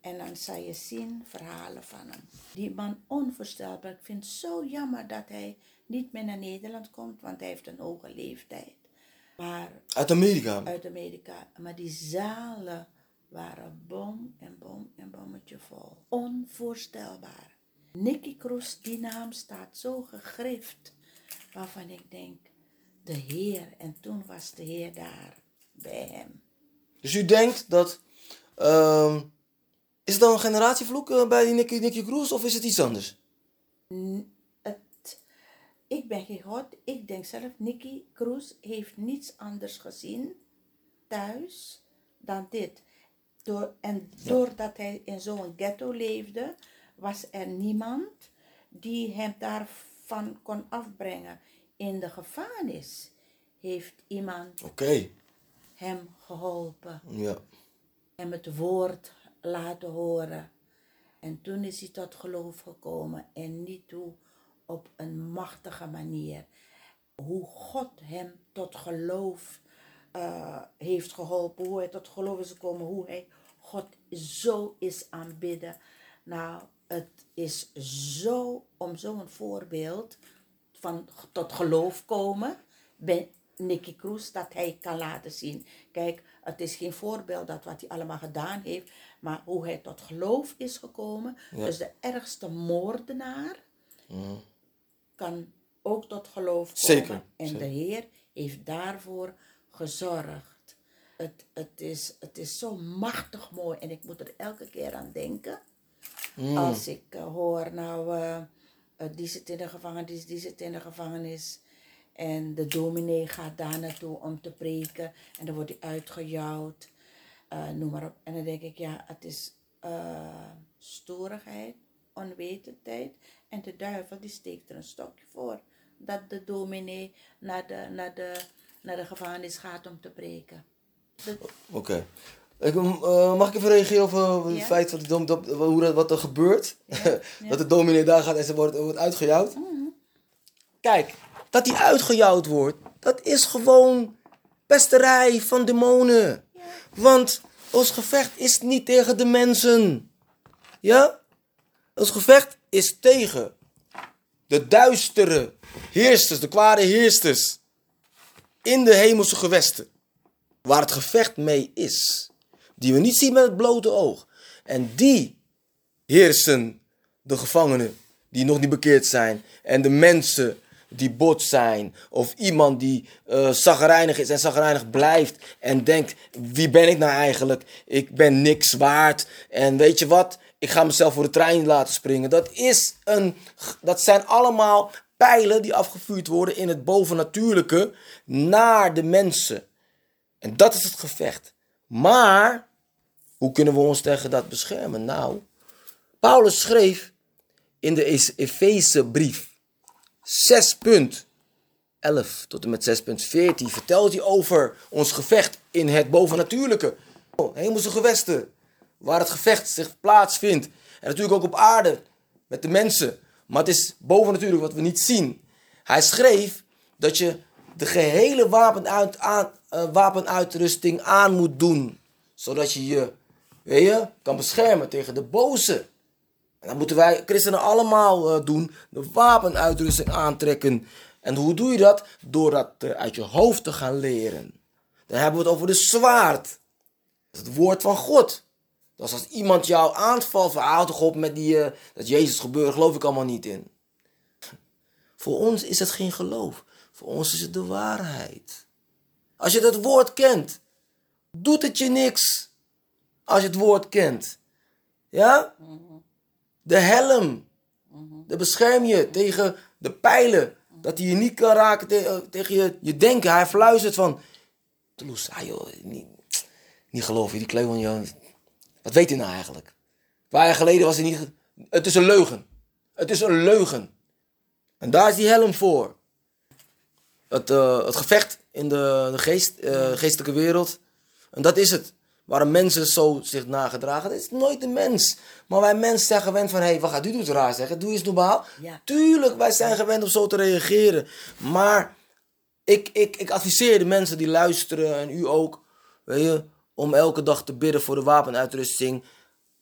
en dan zal je zien verhalen van hem. Die man onvoorstelbaar. Ik vind het zo jammer dat hij niet meer naar Nederland komt, want hij heeft een hoge leeftijd. Maar Uit Amerika. uit Amerika. Maar die zalen waren bom en bom en bommetje vol. Onvoorstelbaar. Nicky Cruz, die naam staat zo gegrift, waarvan ik denk, de Heer. En toen was de Heer daar bij hem. Dus u denkt dat... ehm, is het dan een generatievloek eh, bij die Nicky, Nicky Cruz of is het iets anders? Het, ik ben geen God. Ik denk zelf, Nicky Cruz heeft niets anders gezien thuis dan dit. Door, en doordat hij in zo'n ghetto leefde, was er niemand die hem daarvan kon afbrengen. In de gevangenis heeft iemand Oké. Hem geholpen, Ja. hem het woord laten horen. En toen is hij tot geloof gekomen en niet toe op een machtige manier. Hoe God hem tot geloof eh, heeft geholpen, hoe hij tot geloof is gekomen, hoe hij God zo is aanbidden. Nou, het is zo om zo'n voorbeeld van tot geloof komen bij Nicky Cruz dat hij kan laten zien. Kijk, het is geen voorbeeld dat wat hij allemaal gedaan heeft, maar hoe hij tot geloof is gekomen. Dus de ergste moordenaar kan ook tot geloof komen. Zeker, En zeker. de Heer heeft daarvoor gezorgd. Het, het, is, het is zo machtig mooi en ik moet er elke keer aan denken. Als ik eh, hoor, nou, eh, die zit in de gevangenis, die zit in de gevangenis. En de dominee gaat daar naartoe om te preken. En dan wordt hij uitgejouwd. eh, noem maar op. En dan denk ik, ja, het is eh storigheid, onwetendheid. En de duivel die steekt er een stokje voor. Dat de dominee naar de, naar de, naar de gevangenis gaat om te preken. Oké. Ik, eh, mag ik even reageren over het Ja. feit dat, dom- dat, hoe dat, wat er gebeurt? dat de dominee daar gaat en ze wordt, wordt uitgejouwd? Kijk, dat hij uitgejouwd wordt, dat is gewoon pesterij van demonen. Want ons gevecht is niet tegen de mensen. Ja? Ons gevecht is tegen de duistere heersters, de kwade heersters in de hemelse gewesten waar het gevecht mee is. Die we niet zien met het blote oog. En die heersen de gevangenen die nog niet bekeerd zijn. En de mensen die bot zijn. Of iemand die zagrijnig is en zagrijnig blijft. En denkt, wie ben ik nou eigenlijk? Ik ben niks waard. En weet je wat? Ik ga mezelf voor de trein laten springen. Dat, is een, dat zijn allemaal pijlen die afgevuurd worden in het bovennatuurlijke naar de mensen. En dat is het gevecht. Maar, hoe kunnen we ons tegen dat beschermen? Nou, Paulus schreef in de Efezebrief 6 punt 11 tot en met 6.14 vertelt hij over ons gevecht in het bovennatuurlijke. Hemelse gewesten, waar het gevecht zich plaatsvindt. En natuurlijk ook op aarde, met de mensen. Maar het is bovennatuurlijk wat we niet zien. Hij schreef dat je de gehele wapenuit, aan, eh, wapenuitrusting aan moet doen. Zodat je je, weet je, kan beschermen tegen de boze. En dat moeten wij christenen allemaal eh, doen. De wapenuitrusting aantrekken. En hoe doe je dat? Door dat eh, uit je hoofd te gaan leren. Dan hebben we het over de zwaard. Dat het woord van God. Is als iemand jou aanvalt, verhaal toch op met die, eh, dat Jezus gebeurt, geloof ik allemaal niet in. Voor ons is het geen geloof. Voor ons is het de waarheid. Als je dat woord kent, doet het je niks. Als je het woord kent. Ja? De helm. Dat bescherm je tegen de pijlen. Dat hij je niet kan raken te- tegen je, je denken. Hij fluistert van... Toulouse, ah joh, niet, niet geloven, die kleeuw van jou. Wat weet hij nou eigenlijk? Een paar jaar geleden was hij niet... Het is een leugen. Het is een leugen. En daar is die helm voor. Het, eh, het gevecht in de, de geest, eh, geestelijke wereld. En dat is het. Waarom mensen zo zich nagedragen. Het is nooit de mens. Maar wij mensen zijn gewend van... Hé, hey, wat gaat u doet raar zeggen? Doe eens normaal. Ja. Tuurlijk, wij zijn gewend om zo te reageren. Maar ik, ik, ik adviseer de mensen die luisteren en u ook, weet je, om elke dag te bidden voor de wapenuitrusting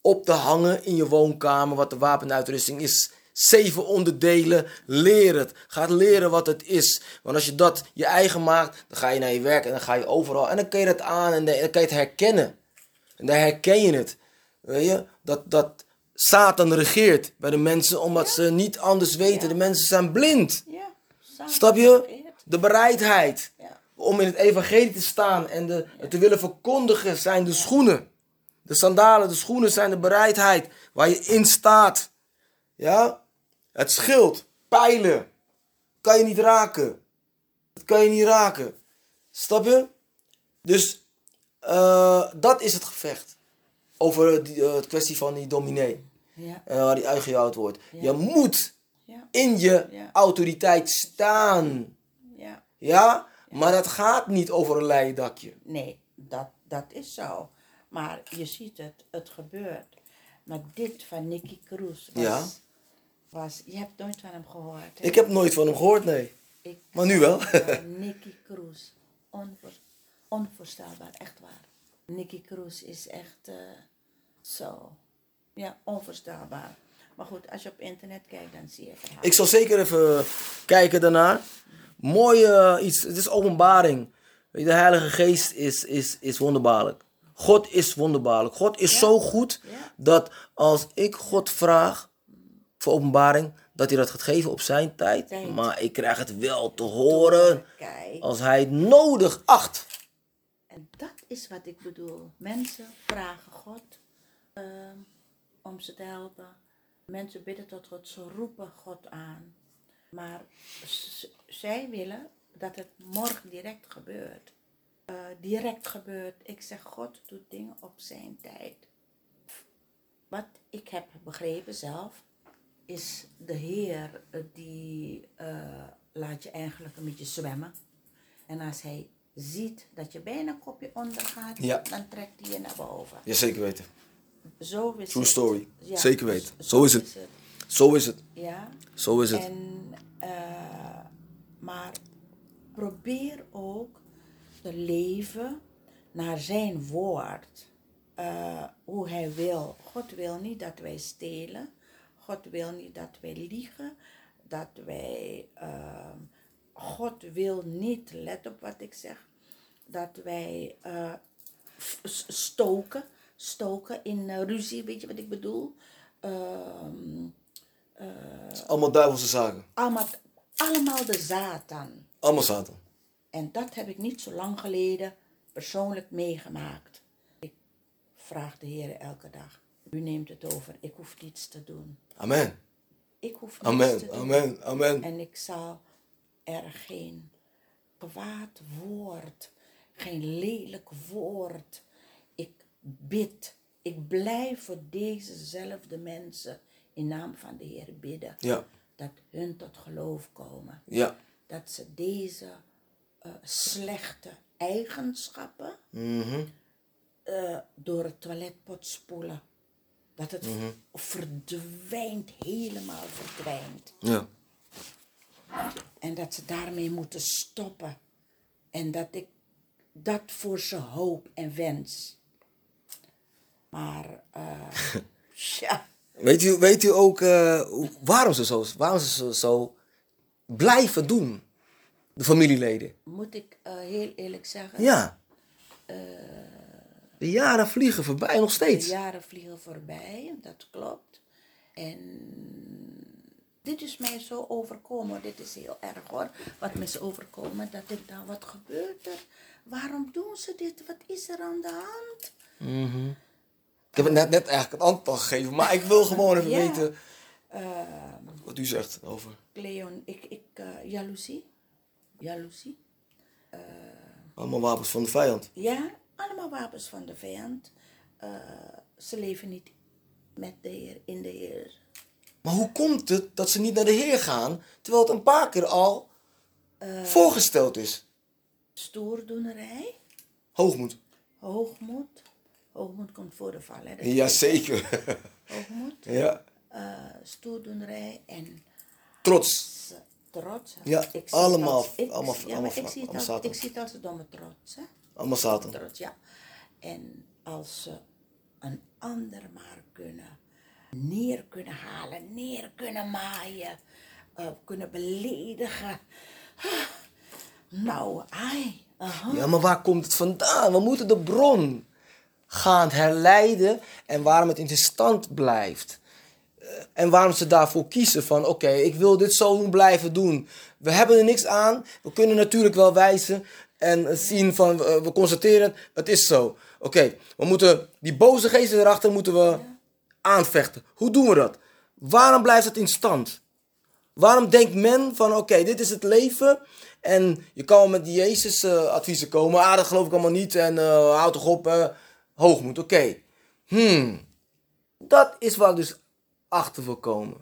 op te hangen in je woonkamer, wat de wapenuitrusting is. Zeven onderdelen, leer het. Ga leren wat het is. Want als je dat je eigen maakt, dan ga je naar je werk en dan ga je overal. En dan kan je dat aan en dan kan je het herkennen. En dan herken je het. Weet je, dat, dat Satan regeert bij de mensen omdat ze niet anders weten. De mensen zijn blind. Ja, Snap je? De bereidheid om in het evangelie te staan en de, te willen verkondigen zijn de schoenen. De sandalen, de schoenen zijn de bereidheid waar je in staat. Ja? Het schild, pijlen, kan je niet raken. Dat kan je niet raken. Snap je? Dus eh, dat is het gevecht. Over die, eh, het kwestie van die dominee. Ja. waar die uitgejouwd wordt. Je moet Ja. in je autoriteit staan. Ja. Ja? Maar dat gaat niet over een leien dakje. Nee, dat, dat is zo. Maar je ziet het, het gebeurt. Maar dit van Nicky Cruz was, Ja. Was... Je hebt nooit van hem gehoord, hè? Ik heb nooit van hem gehoord, nee. Ik- Maar nu wel. Nicky Cruz. Onvoor, onvoorstelbaar, echt waar. Nicky Cruz is echt eh, zo. Ja, onvoorstelbaar. Maar goed, als je op internet kijkt, dan zie je het. Ik zal zeker even kijken daarnaar. Mooi eh, iets. Het is openbaring. De Heilige Geest is, is, is wonderbaarlijk. God is wonderbaarlijk. God is Ja. zo goed Ja. dat als ik God vraag voor openbaring, dat hij dat gaat geven op zijn tijd. Tijd. Maar ik krijg het wel te horen Kijk. als hij het nodig acht. En dat is wat ik bedoel. Mensen vragen God ehm, om ze te helpen. Mensen bidden tot God, ze roepen God aan. Maar zij willen dat het morgen direct gebeurt. Eh, direct gebeurt. Ik zeg, God doet dingen op zijn tijd. Wat ik heb begrepen zelf, is de Heer eh, die eh, laat je eigenlijk een beetje zwemmen. En als hij ziet dat je bijna een kopje ondergaat, Ja. dan trekt hij je naar boven. Ja, zeker weten. Zo is True het. story. Zeker weten. Zo is het. het. Zo is het. Ja. Zo is het. En, eh, maar probeer ook te leven naar zijn woord. Hoe hij wil. God wil niet dat wij stelen. God wil niet dat wij liegen. Dat wij. ehm, God wil niet, let op wat ik zeg, dat wij eh, stoken. Stoken in eh, ruzie, weet je wat ik bedoel? Ehm, is allemaal duivelse zaken. allemaal, allemaal de Satan. Allemaal Satan. En dat heb ik niet zo lang geleden persoonlijk meegemaakt. Ik vraag de Heer elke dag. U neemt het over. Ik hoef niets te doen. Amen. Ik hoef niets te doen. Amen. Amen. En ik zal er geen kwaad woord, geen lelijk woord. Ik bid. Ik blijf voor dezezelfde mensen in naam van de Heer bidden. Ja. Dat hun tot geloof komen. Ja. Dat ze deze eh, slechte eigenschappen Mhm. eh, door het toiletpot spoelen. Dat het Mhm. verdwijnt, helemaal verdwijnt. Ja. En dat ze daarmee moeten stoppen. En dat ik dat voor ze hoop en wens. Maar, eh ja, Weet u, weet u ook eh, waarom, ze zo, waarom ze zo, zo blijven doen? De familieleden. moet ik eh, heel eerlijk zeggen, Ja. De jaren vliegen voorbij nog de steeds. jaren vliegen voorbij, dat klopt. En dit is mij zo overkomen, dit is heel erg hoor, wat me is overkomen, dat ik dan, wat gebeurt er? Waarom doen ze dit? Wat is er aan de hand? Ik heb het net, net eigenlijk een antwoord gegeven, maar ik wil gewoon even Ja. weten wat u zegt over. Cleon, ik, ik, eh, jaloezie. Jaloezie. Allemaal wapens van de vijand. Ja, allemaal wapens van de vijand. Eh, ze leven niet met de Heer, in de Heer. Maar hoe komt het dat ze niet naar de Heer gaan, terwijl het een paar keer al voorgesteld is? Stoerdoenerij, Hoogmoed. hoogmoed. Hoogmoed komt voor de val, hè? Jazeker. Hoogmoed, ja. eh, stoerdoenerij en Trots. trots. Ja, Ik allemaal- als- ik, allemaal- ja, maar allemaal- ik zie het als, ik zie het als een domme trots, hè? Allemaal Satan. trots, ja. En als ze een ander maar kunnen neer kunnen halen, neer kunnen maaien, eh, kunnen beledigen. Ah, Nou, ai. aha. Ja, maar waar komt het vandaan? We moeten de bron gaan herleiden en waarom het in stand blijft. Eh, En waarom ze daarvoor kiezen van oké, ik wil dit zo blijven doen. We hebben er niks aan. We kunnen natuurlijk wel wijzen en zien van eh, we constateren het is zo. Oké, we moeten die boze geesten erachter moeten we aanvechten. Hoe doen we dat? Waarom blijft het in stand? Waarom denkt men van oké, dit is het leven en je kan met Jezus eh, adviezen komen. Ah, dat geloof ik allemaal niet en eh houd toch op, eh, hoogmoed. Oké, hmm, dat is ik dus achter wil komen.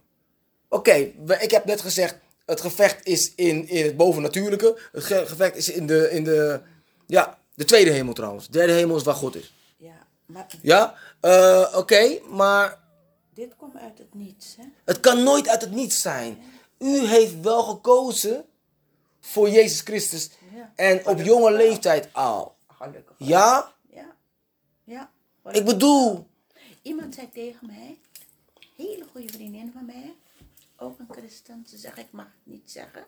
Oké, ik heb net gezegd, het gevecht is in, in het bovennatuurlijke. Het ge- gevecht is in de, in de, ja, de tweede hemel trouwens. De derde hemel is waar God is. Ja, maar Ja, Eh, oké, maar dit komt uit het niets, hè? het kan nooit uit het niets zijn. U heeft wel gekozen voor Jezus Christus Ja. en op jonge leeftijd al. Gelukkig. Ja, Ja. Ja. ik bedoel, Iemand zei tegen mij, hele goede vriendin van mij, ook een christen, ze zegt ik mag het niet zeggen,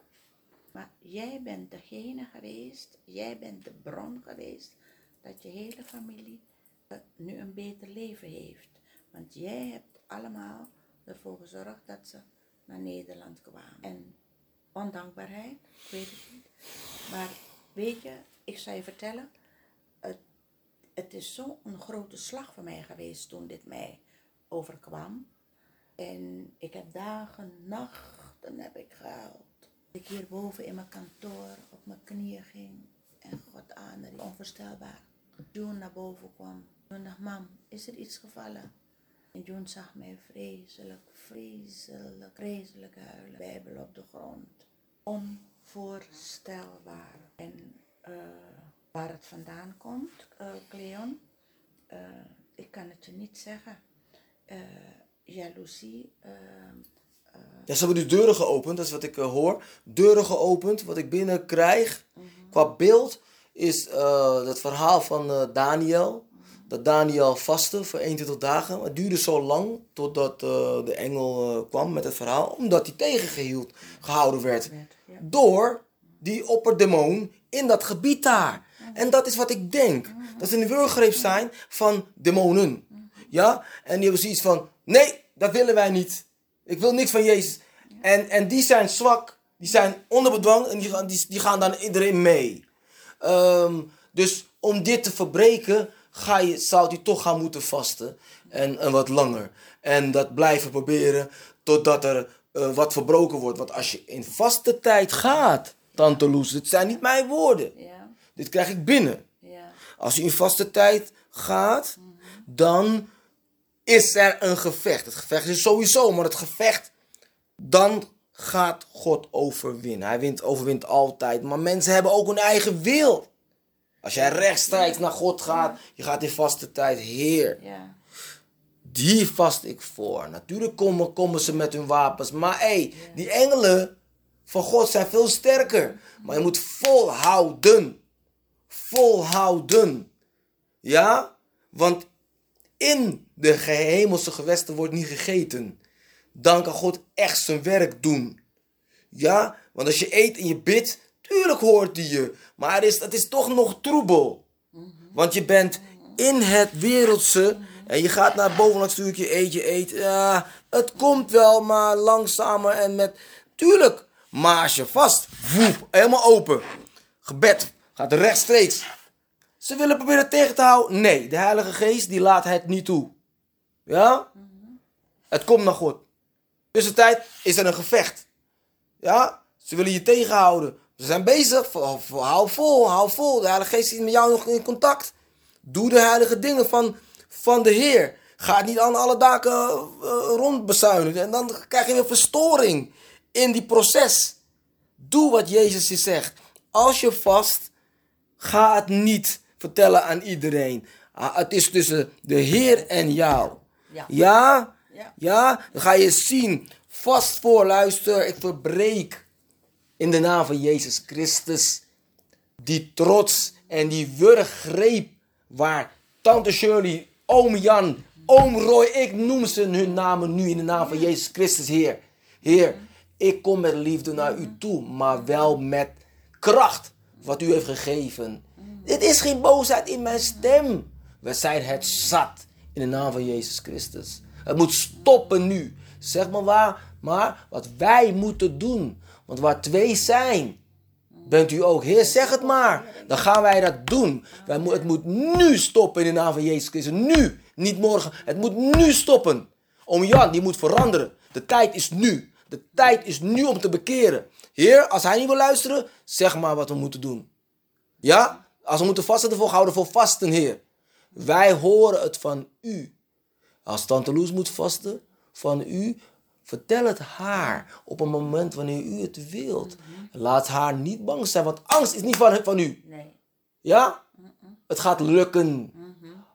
maar jij bent degene geweest, jij bent de bron geweest dat je hele familie eh, nu een beter leven heeft. Want jij hebt allemaal ervoor gezorgd dat ze naar Nederland kwamen. En ondankbaarheid, ik weet het niet. Maar weet je, ik zal je vertellen, het, het is zo'n grote slag voor mij geweest toen dit mij overkwam. En ik heb dagen, nachten heb ik gehuild. Ik hierboven in mijn kantoor op mijn knieën ging en God aanriep. Onvoorstelbaar. June naar boven kwam. Toen dacht, mam, is er iets gevallen? En June zag mij vreselijk, vreselijk, vreselijk huilen. Bijbel op de grond. Onvoorstelbaar. En eh, waar het vandaan komt, eh, Cleon, eh, ik kan het je niet zeggen. Eh jaloezie, eh, ja, ze hebben dus deuren geopend, dat is wat ik eh, hoor. Deuren geopend, wat ik binnen krijg qua beeld is eh het verhaal van eh, Daniel. Dat Daniel vastte voor 21 dagen. Maar het duurde zo lang totdat eh, de engel eh, kwam met het verhaal. Omdat hij tegengehield, gehouden werd. ja. Door die opperdemon in dat gebied daar. En dat is wat ik denk. Dat ze in de wurggreep zijn van demonen. Ja? En die hebben zoiets van, nee, dat willen wij niet. Ik wil niks van Jezus. En, en die zijn zwak. Die zijn onder bedwang. En die gaan, die, die gaan dan iedereen mee. Ehm, dus om dit te verbreken, ga je, zou hij toch gaan moeten vasten. En, en wat langer. En dat blijven proberen totdat er eh, wat verbroken wordt. Want als je in vaste tijd gaat, Tante Loes, dit zijn niet mijn woorden. ja, Dit krijg ik binnen. ja, Als je in vaste tijd gaat, dan is er een gevecht. Het gevecht is sowieso, maar het gevecht, dan gaat God overwinnen. Hij wint, overwint altijd. Maar mensen hebben ook een eigen wil. Als jij rechtstreeks naar God gaat, je gaat in vaste tijd, Heer, ja, die vast ik voor. Natuurlijk komen, komen ze met hun wapens. Maar hé, hey, die engelen van God zijn veel sterker. Maar je moet volhouden. Volhouden. Ja? Want in de hemelse gewesten wordt niet gegeten. Dan kan God echt zijn werk doen. Ja? Want als je eet en je bidt, tuurlijk hoort hij je. Maar het is, het is toch nog troebel. Want je bent in het wereldse en je gaat naar boven het stukje, eet je, eet. Ja, het komt wel, maar langzamer en met... Tuurlijk. Maar je vast, woep, helemaal open. Gebed gaat rechtstreeks. Ze willen proberen tegen te houden. Nee, de Heilige Geest die laat het niet toe. Ja? Het komt naar God. Tussentijd is er een gevecht. Ja? Ze willen je tegenhouden. Ze zijn bezig. Hou vol, hou vol. De Heilige Geest is met jou nog in contact. Doe de heilige dingen van, van de Heer. Ga het niet aan alle daken uh, rondbezuinen. En dan krijg je weer verstoring in die proces. Doe wat Jezus je zegt. Als je vast, ga het niet vertellen aan iedereen. Ah, het is tussen de Heer en jou. Ja. Ja? Ja. Ja? Dan ga je zien. Vast voor, luister. Ik verbreek in de naam van Jezus Christus die trots en die wurggreep waar tante Shirley, oom Jan, oom Roy, ik noem ze hun namen nu in de naam van Jezus Christus, Heer. Heer, ik kom met liefde naar u toe, maar wel met kracht wat u heeft gegeven. Dit is geen boosheid in mijn stem. We zijn het zat in de naam van Jezus Christus. Het moet stoppen nu. Zeg maar waar, maar wat wij moeten doen. Want waar twee zijn, Bent u ook, Heer, zeg het maar. Dan gaan wij dat doen. Wij het moet nu stoppen in de naam van Jezus Christus. Nu, niet morgen. Het moet nu stoppen. Oom Jan, die moet veranderen. De tijd is nu. De tijd is nu om te bekeren. Heer, als hij niet wil luisteren, zeg maar wat we moeten doen. Ja? Als we moeten vasten, ervoor houden voor vasten, Heer. Wij horen het van u. Als Tante Loes moet vasten, van u, vertel het haar op een moment wanneer u het wilt. Laat haar niet bang zijn, want angst is niet van, van u. Nee. Ja? Het gaat lukken.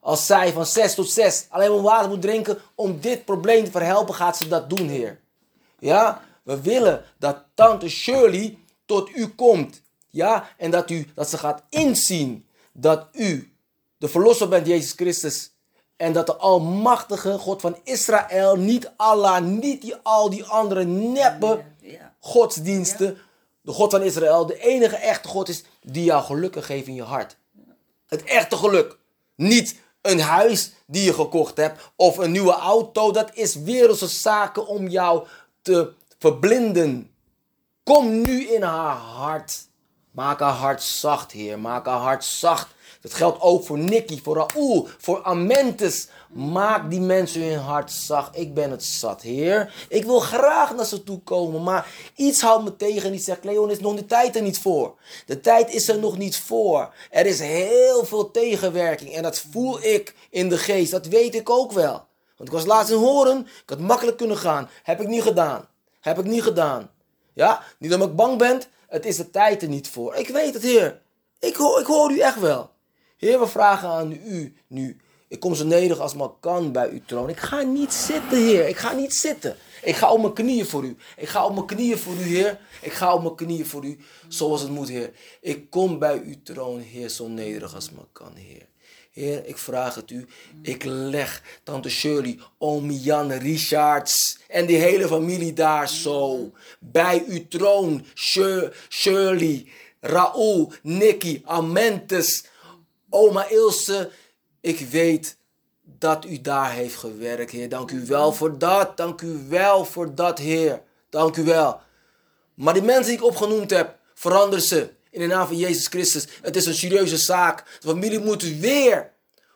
Als zij van 6 tot 6 alleen maar water moet drinken om dit probleem te verhelpen, gaat ze dat doen, Heer. Ja? We willen dat tante Shirley tot u komt. Ja? En dat, u, dat ze gaat inzien dat u de verlosser bent, Jezus Christus. En dat de almachtige God van Israël, niet Allah, niet die, al die andere neppe Ja. godsdiensten, de God van Israël, de enige echte God is die jou gelukkig geeft in je hart. Het echte geluk. Niet een huis die je gekocht hebt of een nieuwe auto. Dat is wereldse zaken om jou te verblinden. Kom nu in haar hart. Maak haar hart zacht, Heer. Maak haar hart zacht. Dat geldt ook voor Nicky, voor Raoul, voor Amentes. Maak die mensen hun hart zacht. Ik ben het zat, Heer. Ik wil graag naar ze toe komen, maar iets houdt me tegen. Die zegt, Leon, is nog de tijd er niet voor. De tijd is er nog niet voor. Er is heel veel tegenwerking en dat voel ik in de geest. Dat weet ik ook wel. Want ik was laatst in Horen. Ik had makkelijk kunnen gaan. Heb ik niet gedaan. Heb ik niet gedaan. Ja, niet omdat ik bang ben. Het is de tijd er niet voor. Ik weet het, Heer. Ik ik hoor u echt wel. Heer, we vragen aan u nu. Ik kom zo nederig als maar kan bij uw troon. Ik ga niet zitten, Heer. Ik ga niet zitten. Ik ga op mijn knieën voor u. Ik ga op mijn knieën voor u, Heer. Ik ga op mijn knieën voor u, zoals het moet, Heer. Ik kom bij uw troon, Heer, zo nederig als maar kan, Heer. Heer, ik vraag het u. Ik leg tante Shirley, oom Jan Richards en die hele familie daar zo. Bij uw troon. Shir- Shirley, Raoul, Nicky, Amentes, oma Ilse. Ik weet dat u daar heeft gewerkt, Heer. Dank u wel voor dat. Dank u wel voor dat, Heer. Dank u wel. Maar die mensen die ik opgenoemd heb, verander ze in de naam van Jezus Christus. Het is een serieuze zaak. De familie moet weer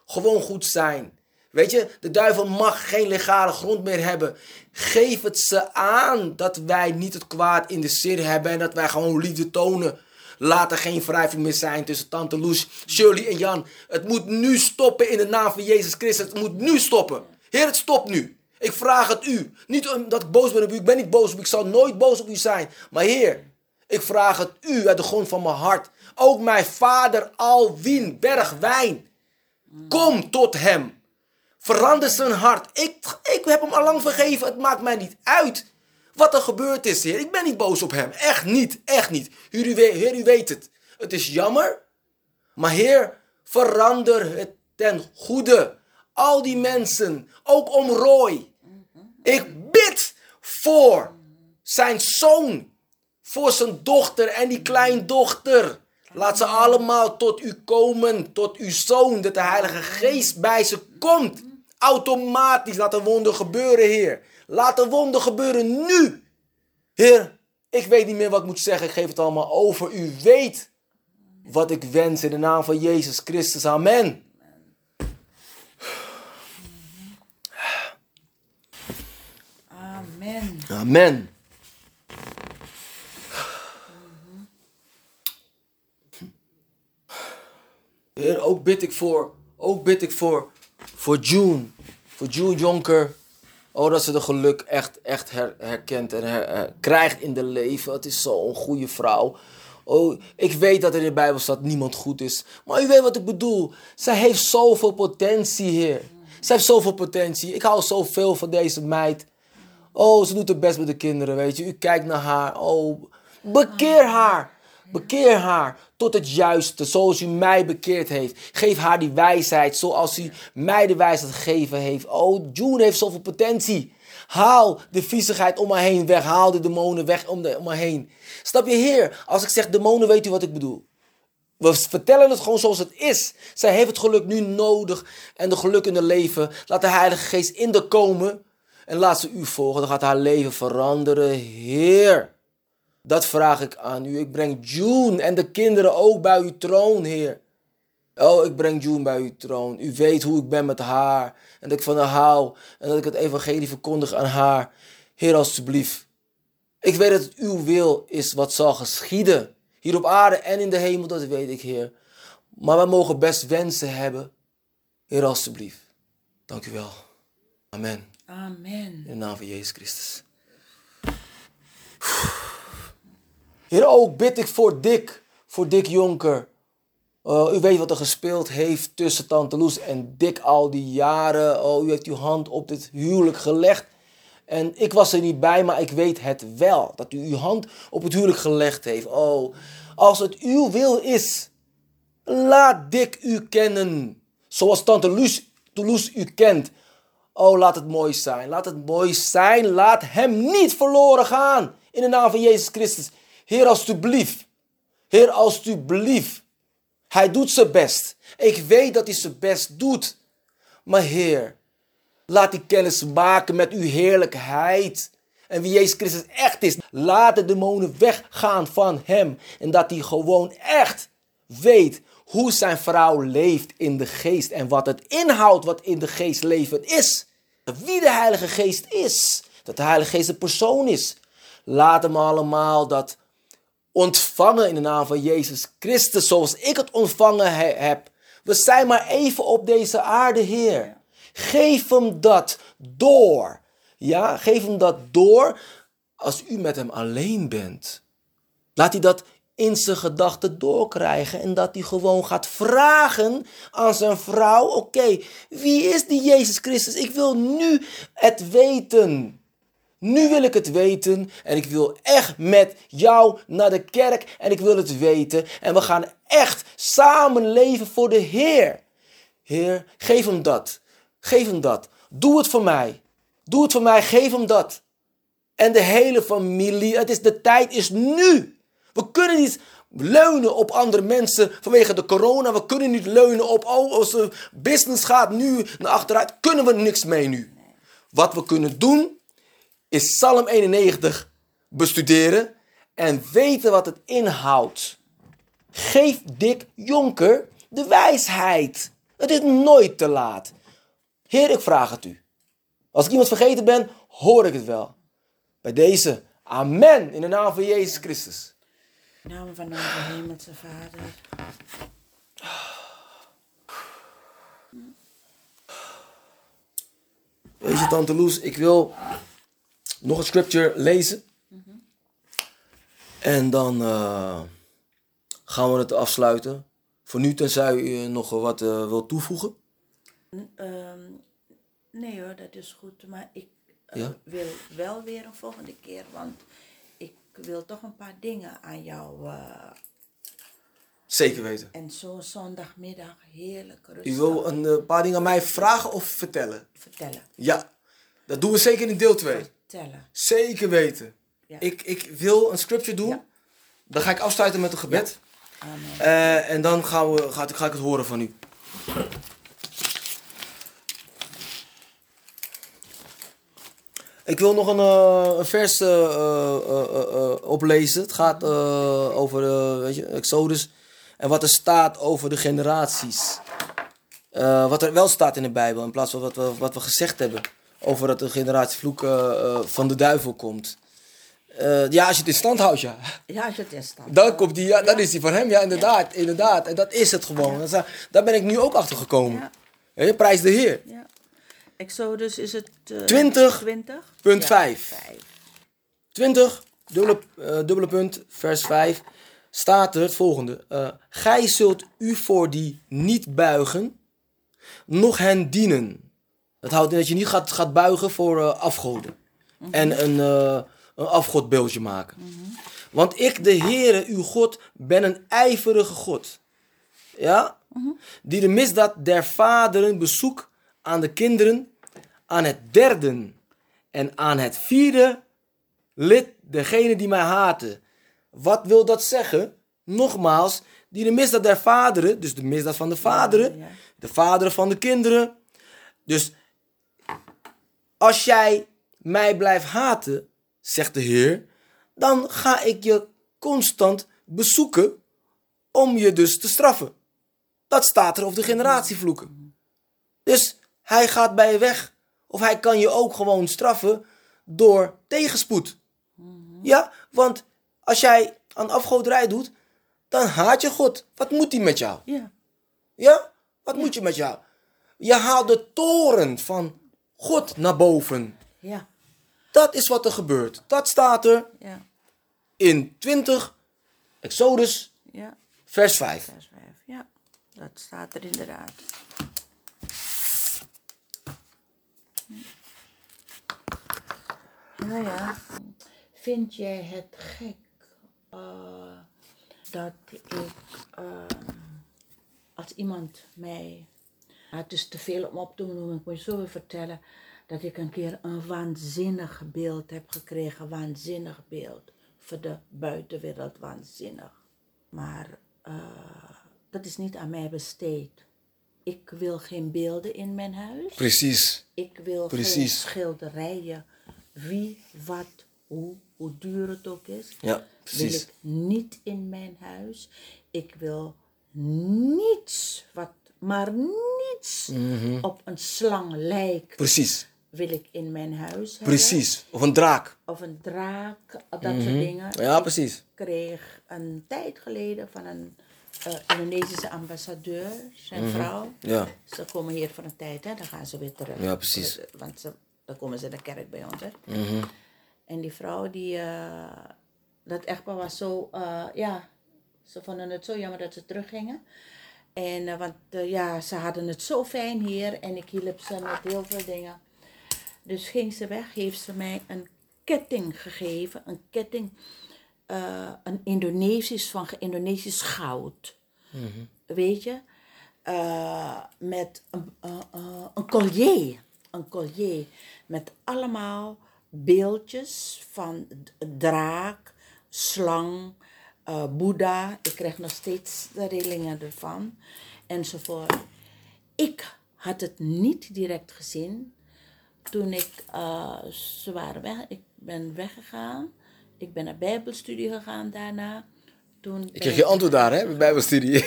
gewoon goed zijn. Weet je, de duivel mag geen legale grond meer hebben. Geef het ze aan dat wij niet het kwaad in de zin hebben en dat wij gewoon liefde tonen. Laat er geen wrijving meer zijn tussen Tante Loes, Shirley en Jan. Het moet nu stoppen in de naam van Jezus Christus. Het moet nu stoppen. Heer, het stopt nu. Ik vraag het u. Niet omdat ik boos ben op u. Ik ben niet boos op u. Ik zal nooit boos op u zijn. Maar Heer, ik vraag het u uit de grond van mijn hart. Ook mijn vader Alwin Bergwijn. Kom tot hem. Verander zijn hart. Ik, ik heb hem al lang vergeven. Het maakt mij niet uit wat er gebeurd is, Heer. Ik ben niet boos op hem. Echt niet. Echt niet. Heer, u weet, het. Het is jammer. Maar Heer, verander het ten goede. Al die mensen. Ook om Roy. Ik bid voor zijn zoon. Voor zijn dochter en die kleindochter. Laat ze allemaal tot u komen. Tot uw zoon. Dat de Heilige Geest bij ze komt. Automatisch. Laat een wonder gebeuren, Heer. Laat een wonder gebeuren nu. Heer, ik weet niet meer wat ik moet zeggen. Ik geef het allemaal over. U weet wat ik wens in de naam van Jezus Christus. Amen. Amen. Amen. Heer, ook bid ik voor, ook bid ik voor, voor June, voor June Jonker. Oh, dat ze de geluk echt, echt her- herkent en her- krijgt in de leven. Het is zo'n goede vrouw. Oh, ik weet dat er in de Bijbel staat niemand goed is. Maar u weet wat ik bedoel. Zij heeft zoveel potentie, Heer. Zij heeft zoveel potentie. Ik hou zoveel van deze meid. Oh, ze doet het best met de kinderen, weet je. U kijkt naar haar. Oh, bekeer haar. Bekeer haar tot het juiste, zoals u mij bekeerd heeft. Geef haar die wijsheid, zoals u mij de wijsheid gegeven heeft. Oh, June heeft zoveel potentie. Haal de viezigheid om haar heen weg. Haal de demonen weg om, haar heen. Snap je, Heer? Als ik zeg demonen, weet u wat ik bedoel. We vertellen het gewoon zoals het is. Zij heeft het geluk nu nodig en de geluk in het leven. Laat de Heilige Geest in de komen en laat ze u volgen. Dan gaat haar leven veranderen. Heer, dat vraag ik aan u. Ik breng June en de kinderen ook bij uw troon, Heer. Oh, ik breng June bij uw troon. U weet hoe ik ben met haar. En dat ik van haar hou. En dat ik het evangelie verkondig aan haar. Heer, alstublieft. Ik weet dat het uw wil is wat zal geschieden. Hier op aarde en in de hemel, dat weet ik, Heer. Maar wij mogen best wensen hebben. Heer, alstublieft. Dank u wel. Amen. Amen. In de naam van Jezus Christus. Heer, ook bid ik voor Dick, voor Dick Jonker. Uh, u weet wat er gespeeld heeft tussen Tante Loes en Dick al die jaren. Oh, u heeft uw hand op dit huwelijk gelegd. En ik was er niet bij, maar ik weet het wel. Dat u uw hand op het huwelijk gelegd heeft. Oh, als het uw wil is, laat Dick u kennen. Zoals Tante Loes, Loes u kent. Oh, laat het mooi zijn. Laat het mooi zijn. Laat hem niet verloren gaan. In de naam van Jezus Christus. Heer, alstublieft. Heer, alstublieft. Hij doet zijn best. Ik weet dat hij zijn best doet. Maar Heer, laat die kennis maken met uw heerlijkheid. En wie Jezus Christus echt is. Laat de demonen weggaan van hem. En dat hij gewoon echt weet hoe zijn vrouw leeft in de geest. En wat het inhoudt wat in de geest leven is. Wie de Heilige Geest is. Dat de Heilige Geest een persoon is. Laat hem allemaal dat ontvangen in de naam van Jezus Christus, zoals ik het ontvangen heb. We zijn maar even op deze aarde, Heer. Geef hem dat door. Ja, geef hem dat door als u met hem alleen bent. Laat hij dat in zijn gedachten doorkrijgen en dat hij gewoon gaat vragen aan zijn vrouw: Oké, wie is die Jezus Christus? Ik wil nu het weten. Nu wil ik het weten en ik wil echt met jou naar de kerk en ik wil het weten. En we gaan echt samen leven voor de Heer. Heer, geef hem dat. Geef hem dat. Doe het voor mij. Doe het voor mij, geef hem dat. En de hele familie, het is, de tijd is nu. We kunnen niet leunen op andere mensen vanwege de corona. We kunnen niet leunen op, oh, de business gaat nu naar achteruit, kunnen we niks mee nu. Wat we kunnen doen, is Psalm 91 bestuderen en weten wat het inhoudt. Geef Dick Jonker de wijsheid. Het is nooit te laat. Heer, ik vraag het u. Als ik iemand vergeten ben, hoor ik het wel. Bij deze, amen, in de naam van Jezus Christus. In de naam van onze hemelse Vader. Weet je, Tante Loes, ik wil nog een scripture lezen. En dan uh, gaan we het afsluiten. Voor nu, tenzij u nog wat uh, wil toevoegen. Um, nee hoor, dat is goed. Maar ik uh, ja? wil wel weer een volgende keer, want ik wil toch een paar dingen aan jou. Zeker weten. En zo zondagmiddag heerlijk rustig. U wil een paar dingen aan mij vragen of vertellen? Vertellen. Ja, dat doen we zeker in deel 2 tellen. Zeker weten. Ja. Ik, ik wil een scripture doen. Ja. Dan ga ik afsluiten met een gebed. Ja. Uh, en dan gaan we, ga, ga ik het horen van u. Ik wil nog een, uh, een vers uh, oplezen. Het gaat over weet je, Exodus. En wat er staat over de generaties. wat er wel staat in de Bijbel. In plaats van wat we, wat we gezegd hebben over dat de generatie vloek uh, van de duivel komt. Uh, ja, als je het in stand houdt, ja. Ja, als je het in stand Dan, komt die, ja, dan is die van hem, ja, inderdaad. Ja. inderdaad. En dat is het gewoon. Ja. Daar ben ik nu ook achter gekomen. Ja. Prijs de Heer. Ja. Exodus is het... Uh, 20, 20? punt 5. 20, dubbele, uh, dubbele punt, vers 5. Staat er het volgende. Gij zult u voor die niet buigen, nog hen dienen dat houdt in dat je niet gaat, gaat buigen voor uh, afgoden. En een, uh, een afgodbeeldje maken. Want ik, de Heere, uw God, ben een ijverige God. Ja? Die de misdaad der vaderen bezoek aan de kinderen, aan het derde en aan het vierde lid, degene die mij haten. Wat wil dat zeggen? Nogmaals, die de misdaad der vaderen, dus de misdaad van de vaderen, de vaderen van de kinderen. Dus als jij mij blijft haten, zegt de Heer, dan ga ik je constant bezoeken om je dus te straffen. Dat staat er over de generatievloeken. Dus hij gaat bij je weg. Of hij kan je ook gewoon straffen door tegenspoed. Ja, want als jij aan afgoderij doet, dan haat je God. Wat moet hij met jou? Ja. Ja? Wat moet je met jou? Je haalt de toren van God naar boven. Ja. Dat is wat er gebeurt. Dat staat er Ja. in 20 Exodus Ja. vers 5. Vers 5. Ja. Dat staat er inderdaad. Nou ja. Vind jij het gek eh, dat ik, eh, als iemand mij, het is te veel om op te noemen, ik moet je zo vertellen, dat ik een keer een waanzinnig beeld heb gekregen, waanzinnig beeld, voor de buitenwereld waanzinnig. Maar eh, dat is niet aan mij besteed. Ik wil geen beelden in mijn huis. Precies. Ik wil geen schilderijen. Wie, wat, hoe, hoe duur het ook is. Ja, Wil precies. ik niet in mijn huis. Ik wil niets, wat, maar niets Mhm. op een slang lijkt, Precies. wil ik in mijn huis hebben. Precies. Of een draak. Of een draak, dat soort dingen. Ja, Ik precies. kreeg een tijd geleden van een eh, Indonesische ambassadeur, zijn vrouw. Ja. Ze komen hier voor een tijd, hè, dan gaan ze weer terug. Ja, precies. Want ze, dan komen ze de kerk bij ons. Hè. Mhm. En die vrouw, die, eh, dat echtpaar was zo, eh, ja, ze vonden het zo jammer dat ze teruggingen. En, eh, want eh, ja, ze hadden het zo fijn hier en ik hielp ze met heel veel dingen. Dus ging ze weg, heeft ze mij een ketting gegeven. Een ketting, eh, een Indonesisch van Indonesisch goud. Weet je? Met een, een collier. Een collier met allemaal beeldjes van draak, slang, eh boeddha. Ik krijg nog steeds de rillingen ervan. Enzovoort. Ik had het niet direct gezien toen ik, eh, ze waren weg, ik ben weggegaan. Ik ben naar bijbelstudie gegaan daarna. Toen Ik kreeg je antwoord daar, hè? Bij Bijbelstudie.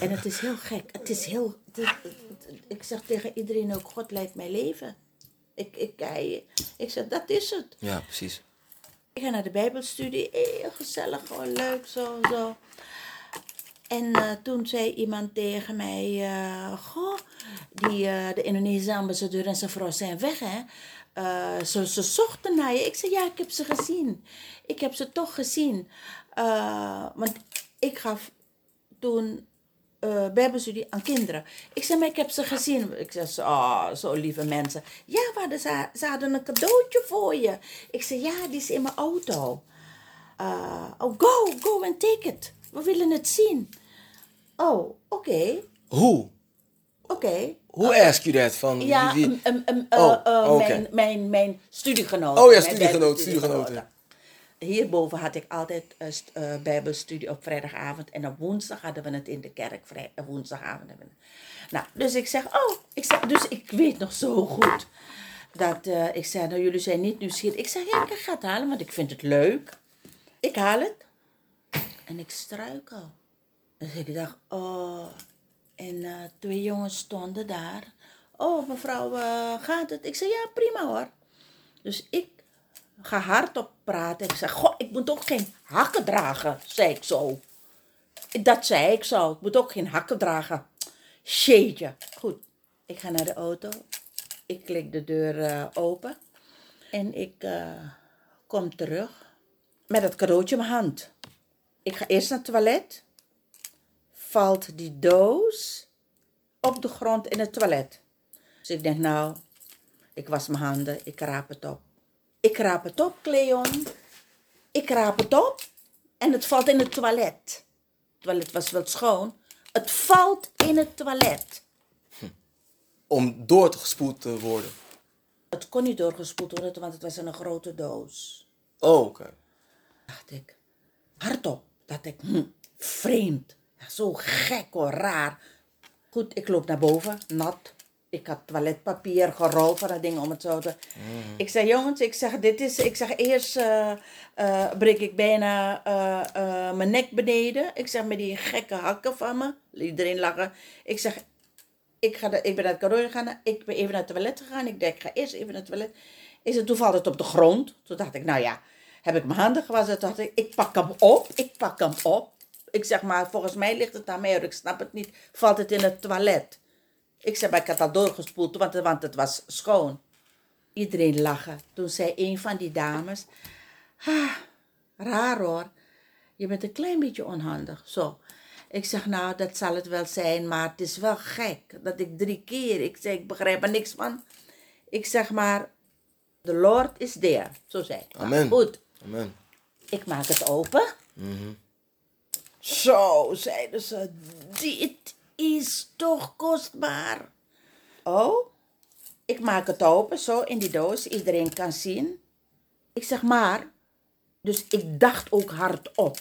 En het is heel gek. Het is heel. het is- het- ik zeg tegen iedereen ook: God leidt mijn leven. Ik, ik, hij- ik zeg: dat is het. ja, precies. Ik ga naar de Bijbelstudie. Heel gezellig, gewoon leuk, zo, zo. En eh, toen zei iemand tegen mij: eh, Goh, die, eh, de Indonesische ambassadeur en zijn vrouw zijn weg, hè? Ze, ze zochten naar je. Ik zei: Ja, ik heb ze gezien. Ik heb ze toch gezien. Want ik gaf toen eh bijbelstudie aan kinderen. Ik zei, maar ik heb ze gezien. Ik zei, oh, zo lieve mensen. Ja, hadden, ze, ze hadden een cadeautje voor je. Ik zei, ja, die is in mijn auto. Eh, oh, go, go and take it. We willen het zien. Oh, oké, Hoe? oké. Hoe ask you that? Van Ja, wie- um, um, um, uh, Oh, uh, mijn, mijn, mijn studiegenoot. Oh ja, bijbelstudiegenoten. studiegenoten. Hierboven had ik altijd eh, eh, bijbelstudie op vrijdagavond. En op woensdag hadden we het in de kerk. Eh, woensdagavond hebben we. Nou, dus ik zeg, oh, ik zeg, dus ik weet nog zo goed. Dat ik zei, nou jullie zijn niet nieuwsgierig. Ik zeg, ik ga het halen, want ik vind het leuk. Ik haal het. En ik struikel. Dus ik dacht, oh. En twee jongens stonden daar. Oh, mevrouw, gaat het? Ik zei, ja, prima hoor. Dus ik ga hardop praten. Ik zeg, goh, ik moet ook geen hakken dragen, zei ik zo. Dat zei ik zo. Ik moet ook geen hakken dragen. Jeetje. Goed, ik ga naar de auto. Ik klik de deur eh, open. En ik eh, kom terug met het cadeautje in mijn hand. Ik ga eerst naar het toilet. Valt die doos op de grond in het toilet. Dus ik denk, nou, ik was mijn handen, ik raap het op. Ik raap het op, Cleon. Ik raap het op en het valt in het toilet. Het toilet was wel schoon. Het valt in het toilet. Om doorgespoeld te worden. Het kon niet doorgespoeld worden, want het was in een grote doos. Oh, oké. Dacht ik, hardop. Dacht ik, hm, vreemd. Zo gek hoor, raar. Goed, ik loop naar boven, nat. Ik had toiletpapier gerold van dat ding om het zo te... Ik zei, jongens, ik zeg, dit is... Ik zeg, eerst eh, breek ik bijna eh, mijn nek beneden. Ik zeg, met die gekke hakken van me. Iedereen lachen. Ik zeg, ik, ga de, ik ben naar het cadeau gegaan. Ik ben even naar het toilet gegaan. Ik denk, ik ga eerst even naar het toilet. Ik zei, toen valt het op de grond. Toen dacht ik, nou ja, heb ik mijn handen gewassen. Toen dacht ik, ik pak hem op, ik pak hem op. Ik zeg maar, volgens mij ligt het aan mij, ik snap het niet. Valt het in het toilet? Ik zeg, maar ik had al doorgespoeld, want, want het was schoon. Iedereen lachen. Toen zei een van die dames, ah, raar hoor, je bent een klein beetje onhandig. Zo. Ik zeg, nou, dat zal het wel zijn, maar het is wel gek dat ik drie keer, ik zeg, ik begrijp er niks van. Ik zeg maar, the Lord is there. Zo zei ik. Nou, Amen. Goed, Amen. ik maak het open. Zo, zeiden ze, dit is toch kostbaar. Oh, ik maak het open, zo in die doos, iedereen kan zien. Ik zeg maar, dus ik dacht ook hardop.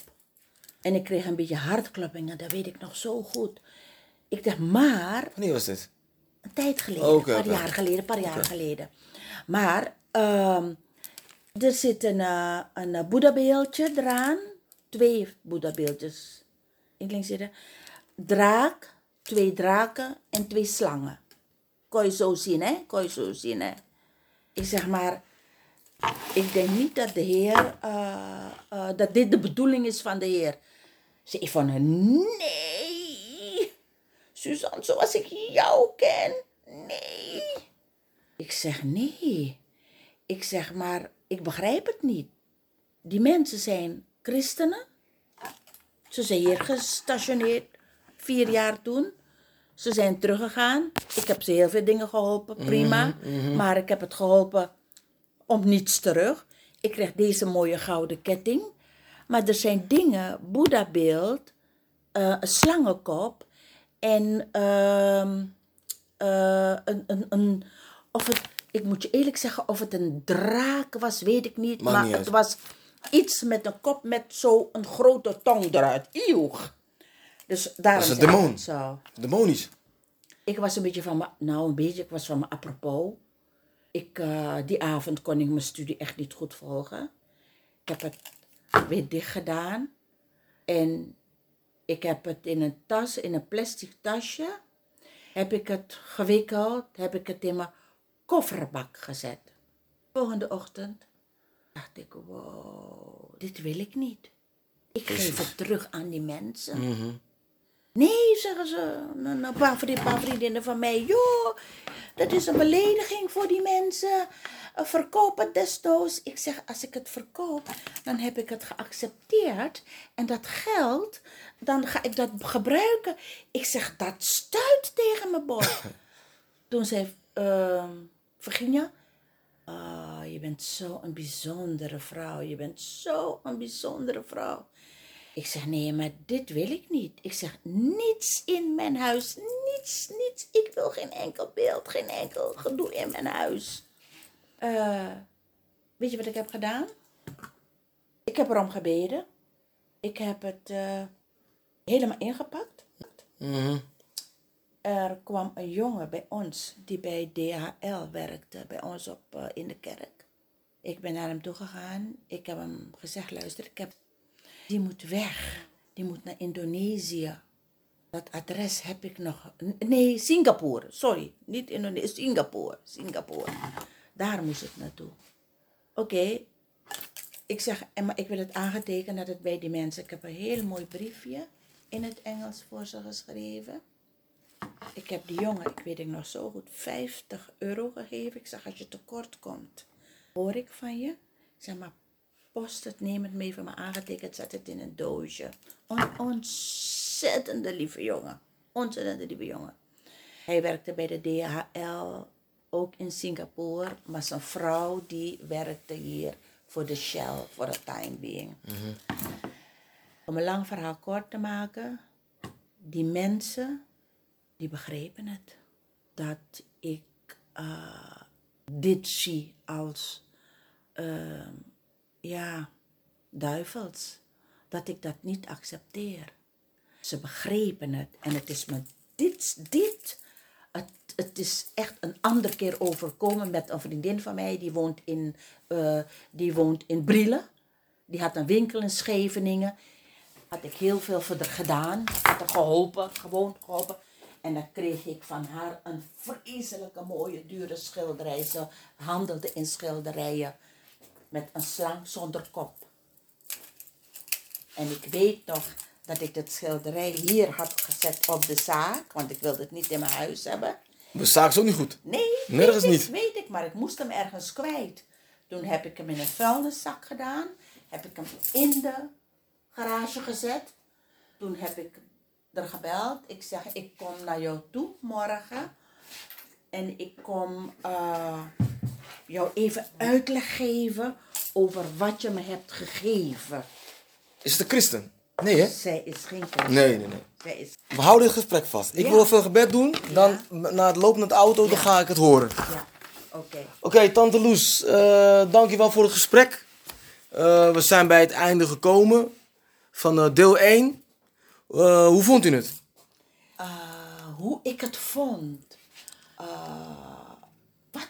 En ik kreeg een beetje hartkloppingen, dat weet ik nog zo goed. Ik dacht, maar Wanneer was dit? een tijd geleden, Oké, een paar jaar geleden, een paar jaar geleden. Maar ehm, er zit een, eh, een boeddhabeeldje eraan. Twee boeddhabeeldjes. Ik links zitten. Draak, twee draken en twee slangen. Kon je zo zien, hè? Kon je zo zien, hè? Ik zeg maar, ik denk niet dat de Heer, eh, eh, dat dit de bedoeling is van de Heer. Ze ik van, nee, Suzanne, zoals ik jou ken, nee. Ik zeg, nee. Ik zeg, maar, ik begrijp het niet. Die mensen zijn christenen. Ze zijn hier gestationeerd, vier jaar toen. Ze zijn teruggegaan. Ik heb ze heel veel dingen geholpen, prima. Maar ik heb het geholpen om niets terug. Ik kreeg deze mooie gouden ketting. Maar er zijn dingen, Boeddha-beeld, eh, een slangenkop en ehm, eh, een, een, een, of het, ik moet je eerlijk zeggen, of het een draak was, weet ik niet. Maar niet het was iets met een kop met zo een grote tong eruit. Eeuw. Dus daarom Dat is een demon. Zo. Demonisch. Ik was een beetje van me, nou een beetje, ik was van me apropos. Ik, eh, die avond kon ik mijn studie echt niet goed volgen. Ik heb het weer dicht gedaan. En ik heb het in een tas, in een plastic tasje, heb ik het gewikkeld, heb ik het in mijn kofferbak gezet. Volgende ochtend dacht ik, wow, dit wil ik niet. Ik geef het terug aan die mensen. Nee, zeggen ze, een, paar, paar vriendinnen van mij. Joh, dat is een belediging voor die mensen. Verkoop het desnoods. Ik zeg, als ik het verkoop, dan heb ik het geaccepteerd. En dat geld, dan ga ik dat gebruiken. Ik zeg, dat stuit tegen mijn borst. Toen zei uh, Virginia, ah, je bent zo'n bijzondere vrouw. Je bent zo'n bijzondere vrouw. Ik zeg, nee, maar dit wil ik niet. Ik zeg, niets in mijn huis. Niets, niets. Ik wil geen enkel beeld, geen enkel gedoe in mijn huis. Eh, weet je wat ik heb gedaan? Ik heb erom gebeden. Ik heb het eh, helemaal ingepakt. Mhm. Er kwam een jongen bij ons die bij DHL werkte, bij ons op, eh, in de kerk. Ik ben naar hem toe gegaan. Ik heb hem gezegd, luister, ik heb, die moet weg. Die moet naar Indonesië. Dat adres heb ik nog. Nee, Singapore. Sorry, niet Indonesië, Singapore. Singapore. Daar moest het naartoe. Oké. Ik zeg, maar ik wil het aangetekend dat het bij die mensen. Ik heb een heel mooi briefje in het Engels voor ze geschreven. Ik heb die jongen, ik weet het nog zo goed, 50 euro gegeven. Ik zeg, als je tekort komt, hoor ik van je. Ik zeg, maar post het, neem het mee van me aangetekend, zet het in een doosje. Een ontzettende lieve jongen. Ontzettende lieve jongen. Hij werkte bij de DHL, ook in Singapore. Maar zijn vrouw, die werkte hier voor de Shell, voor de time being. Om een lang verhaal kort te maken, die mensen, die begrepen het. Dat ik eh, dit zie als, ehm, ja, duivels. Dat ik dat niet accepteer. Ze begrepen het. En het is me dit, dit. Het, het is echt een andere keer overkomen met een vriendin van mij. Die woont in, eh, die woont in Brielen. Die had een winkel in Scheveningen. Had ik heel veel voor haar gedaan. Had haar geholpen. Gewoon geholpen. En dan kreeg ik van haar een vreselijke mooie dure schilderij. Ze handelde in schilderijen met een slang zonder kop. En ik weet nog dat ik dat schilderij hier had gezet op de zaak, want ik wilde het niet in mijn huis hebben. De zaak is ook niet goed. Nee, Nergens weet niet. Ik, weet ik, maar ik moest hem ergens kwijt. Toen heb ik hem in een vuilniszak gedaan. Heb ik hem in de garage gezet. Toen heb ik er gebeld. Ik zeg, ik kom naar jou toe morgen. En ik kom eh, jou even uitleg geven over wat je me hebt gegeven. Is het een christen? Nee, hè? Zij is geen christen. Nee, nee, nee. Zij is, We houden dit gesprek vast. Ik Ja. wil even gebed doen. Dan na het lopen naar de auto, dan ga ik het horen. ja, oké. Oké, Tante Loes, eh dankjewel voor het gesprek. Eh, we zijn bij het einde gekomen van eh, deel 1. Eh, hoe vond u het? Hoe ik het vond.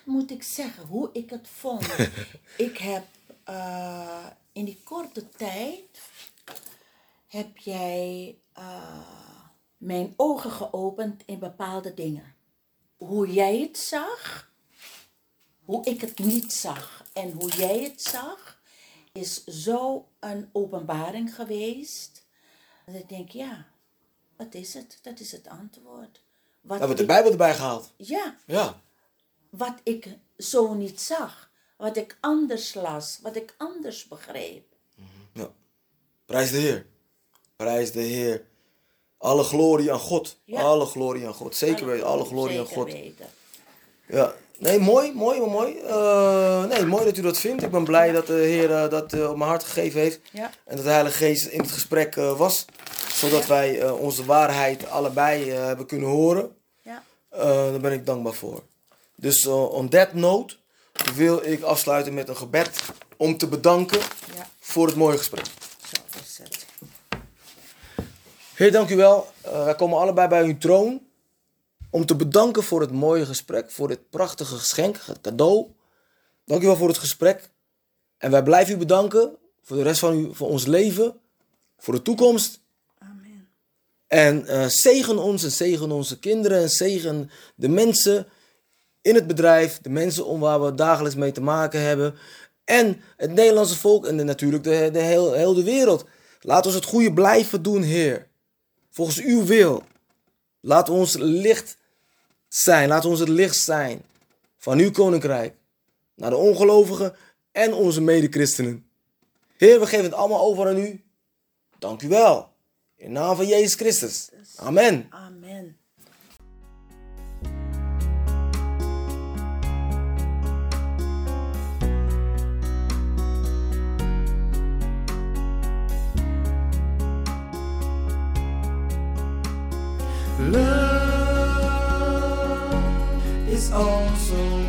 Moet ik zeggen? Hoe ik het vond. ik heb ah, in die korte tijd heb jij ah, mijn ogen geopend in bepaalde dingen. Hoe jij het zag, hoe ik het niet zag en hoe jij het zag, is zo een openbaring geweest. Dat ik denk, ja, wat is het? Dat is het antwoord. Wat We hebben de Bijbel erbij gehaald. Ja, Ja. Wat ik zo niet zag. Wat ik anders las, wat ik anders begreep. ja. Prijs de Heer. Prijs de Heer. Alle glorie aan God. Ja. Alle glorie aan God. Zeker weten, alle glorie aan God. weten. Ja, nee, mooi, mooi, mooi. Eh, nee, mooi dat u dat vindt. Ik ben blij dat de Heer eh, dat eh, op mijn hart gegeven heeft. Ja. En dat de Heilige Geest in het gesprek was. Zodat wij onze waarheid allebei hebben kunnen horen. Ja. Daar ben ik dankbaar voor. Dus eh, on that note wil ik afsluiten met een gebed om te bedanken Ja. voor het mooie gesprek. Zo is het. Heer, dank u wel. Eh, wij komen allebei bij uw troon om te bedanken voor het mooie gesprek, voor dit prachtige geschenk, het cadeau. Dank u wel voor het gesprek. En wij blijven u bedanken voor de rest van, uw, van ons leven, voor de toekomst. Amen. En eh, zegen ons en zegen onze kinderen en zegen de mensen in het bedrijf, de mensen om waar we dagelijks mee te maken hebben. En het Nederlandse volk en de, natuurlijk de, de heel, heel de wereld. Laat ons het goede blijven doen, Heer. Volgens uw wil. Laat ons licht zijn. Laat ons het licht zijn van uw koninkrijk. Naar de ongelovigen en onze medechristenen. Heer, we geven het allemaal over aan u. Dank u wel. In naam van Jezus Christus. Amen. Love is also.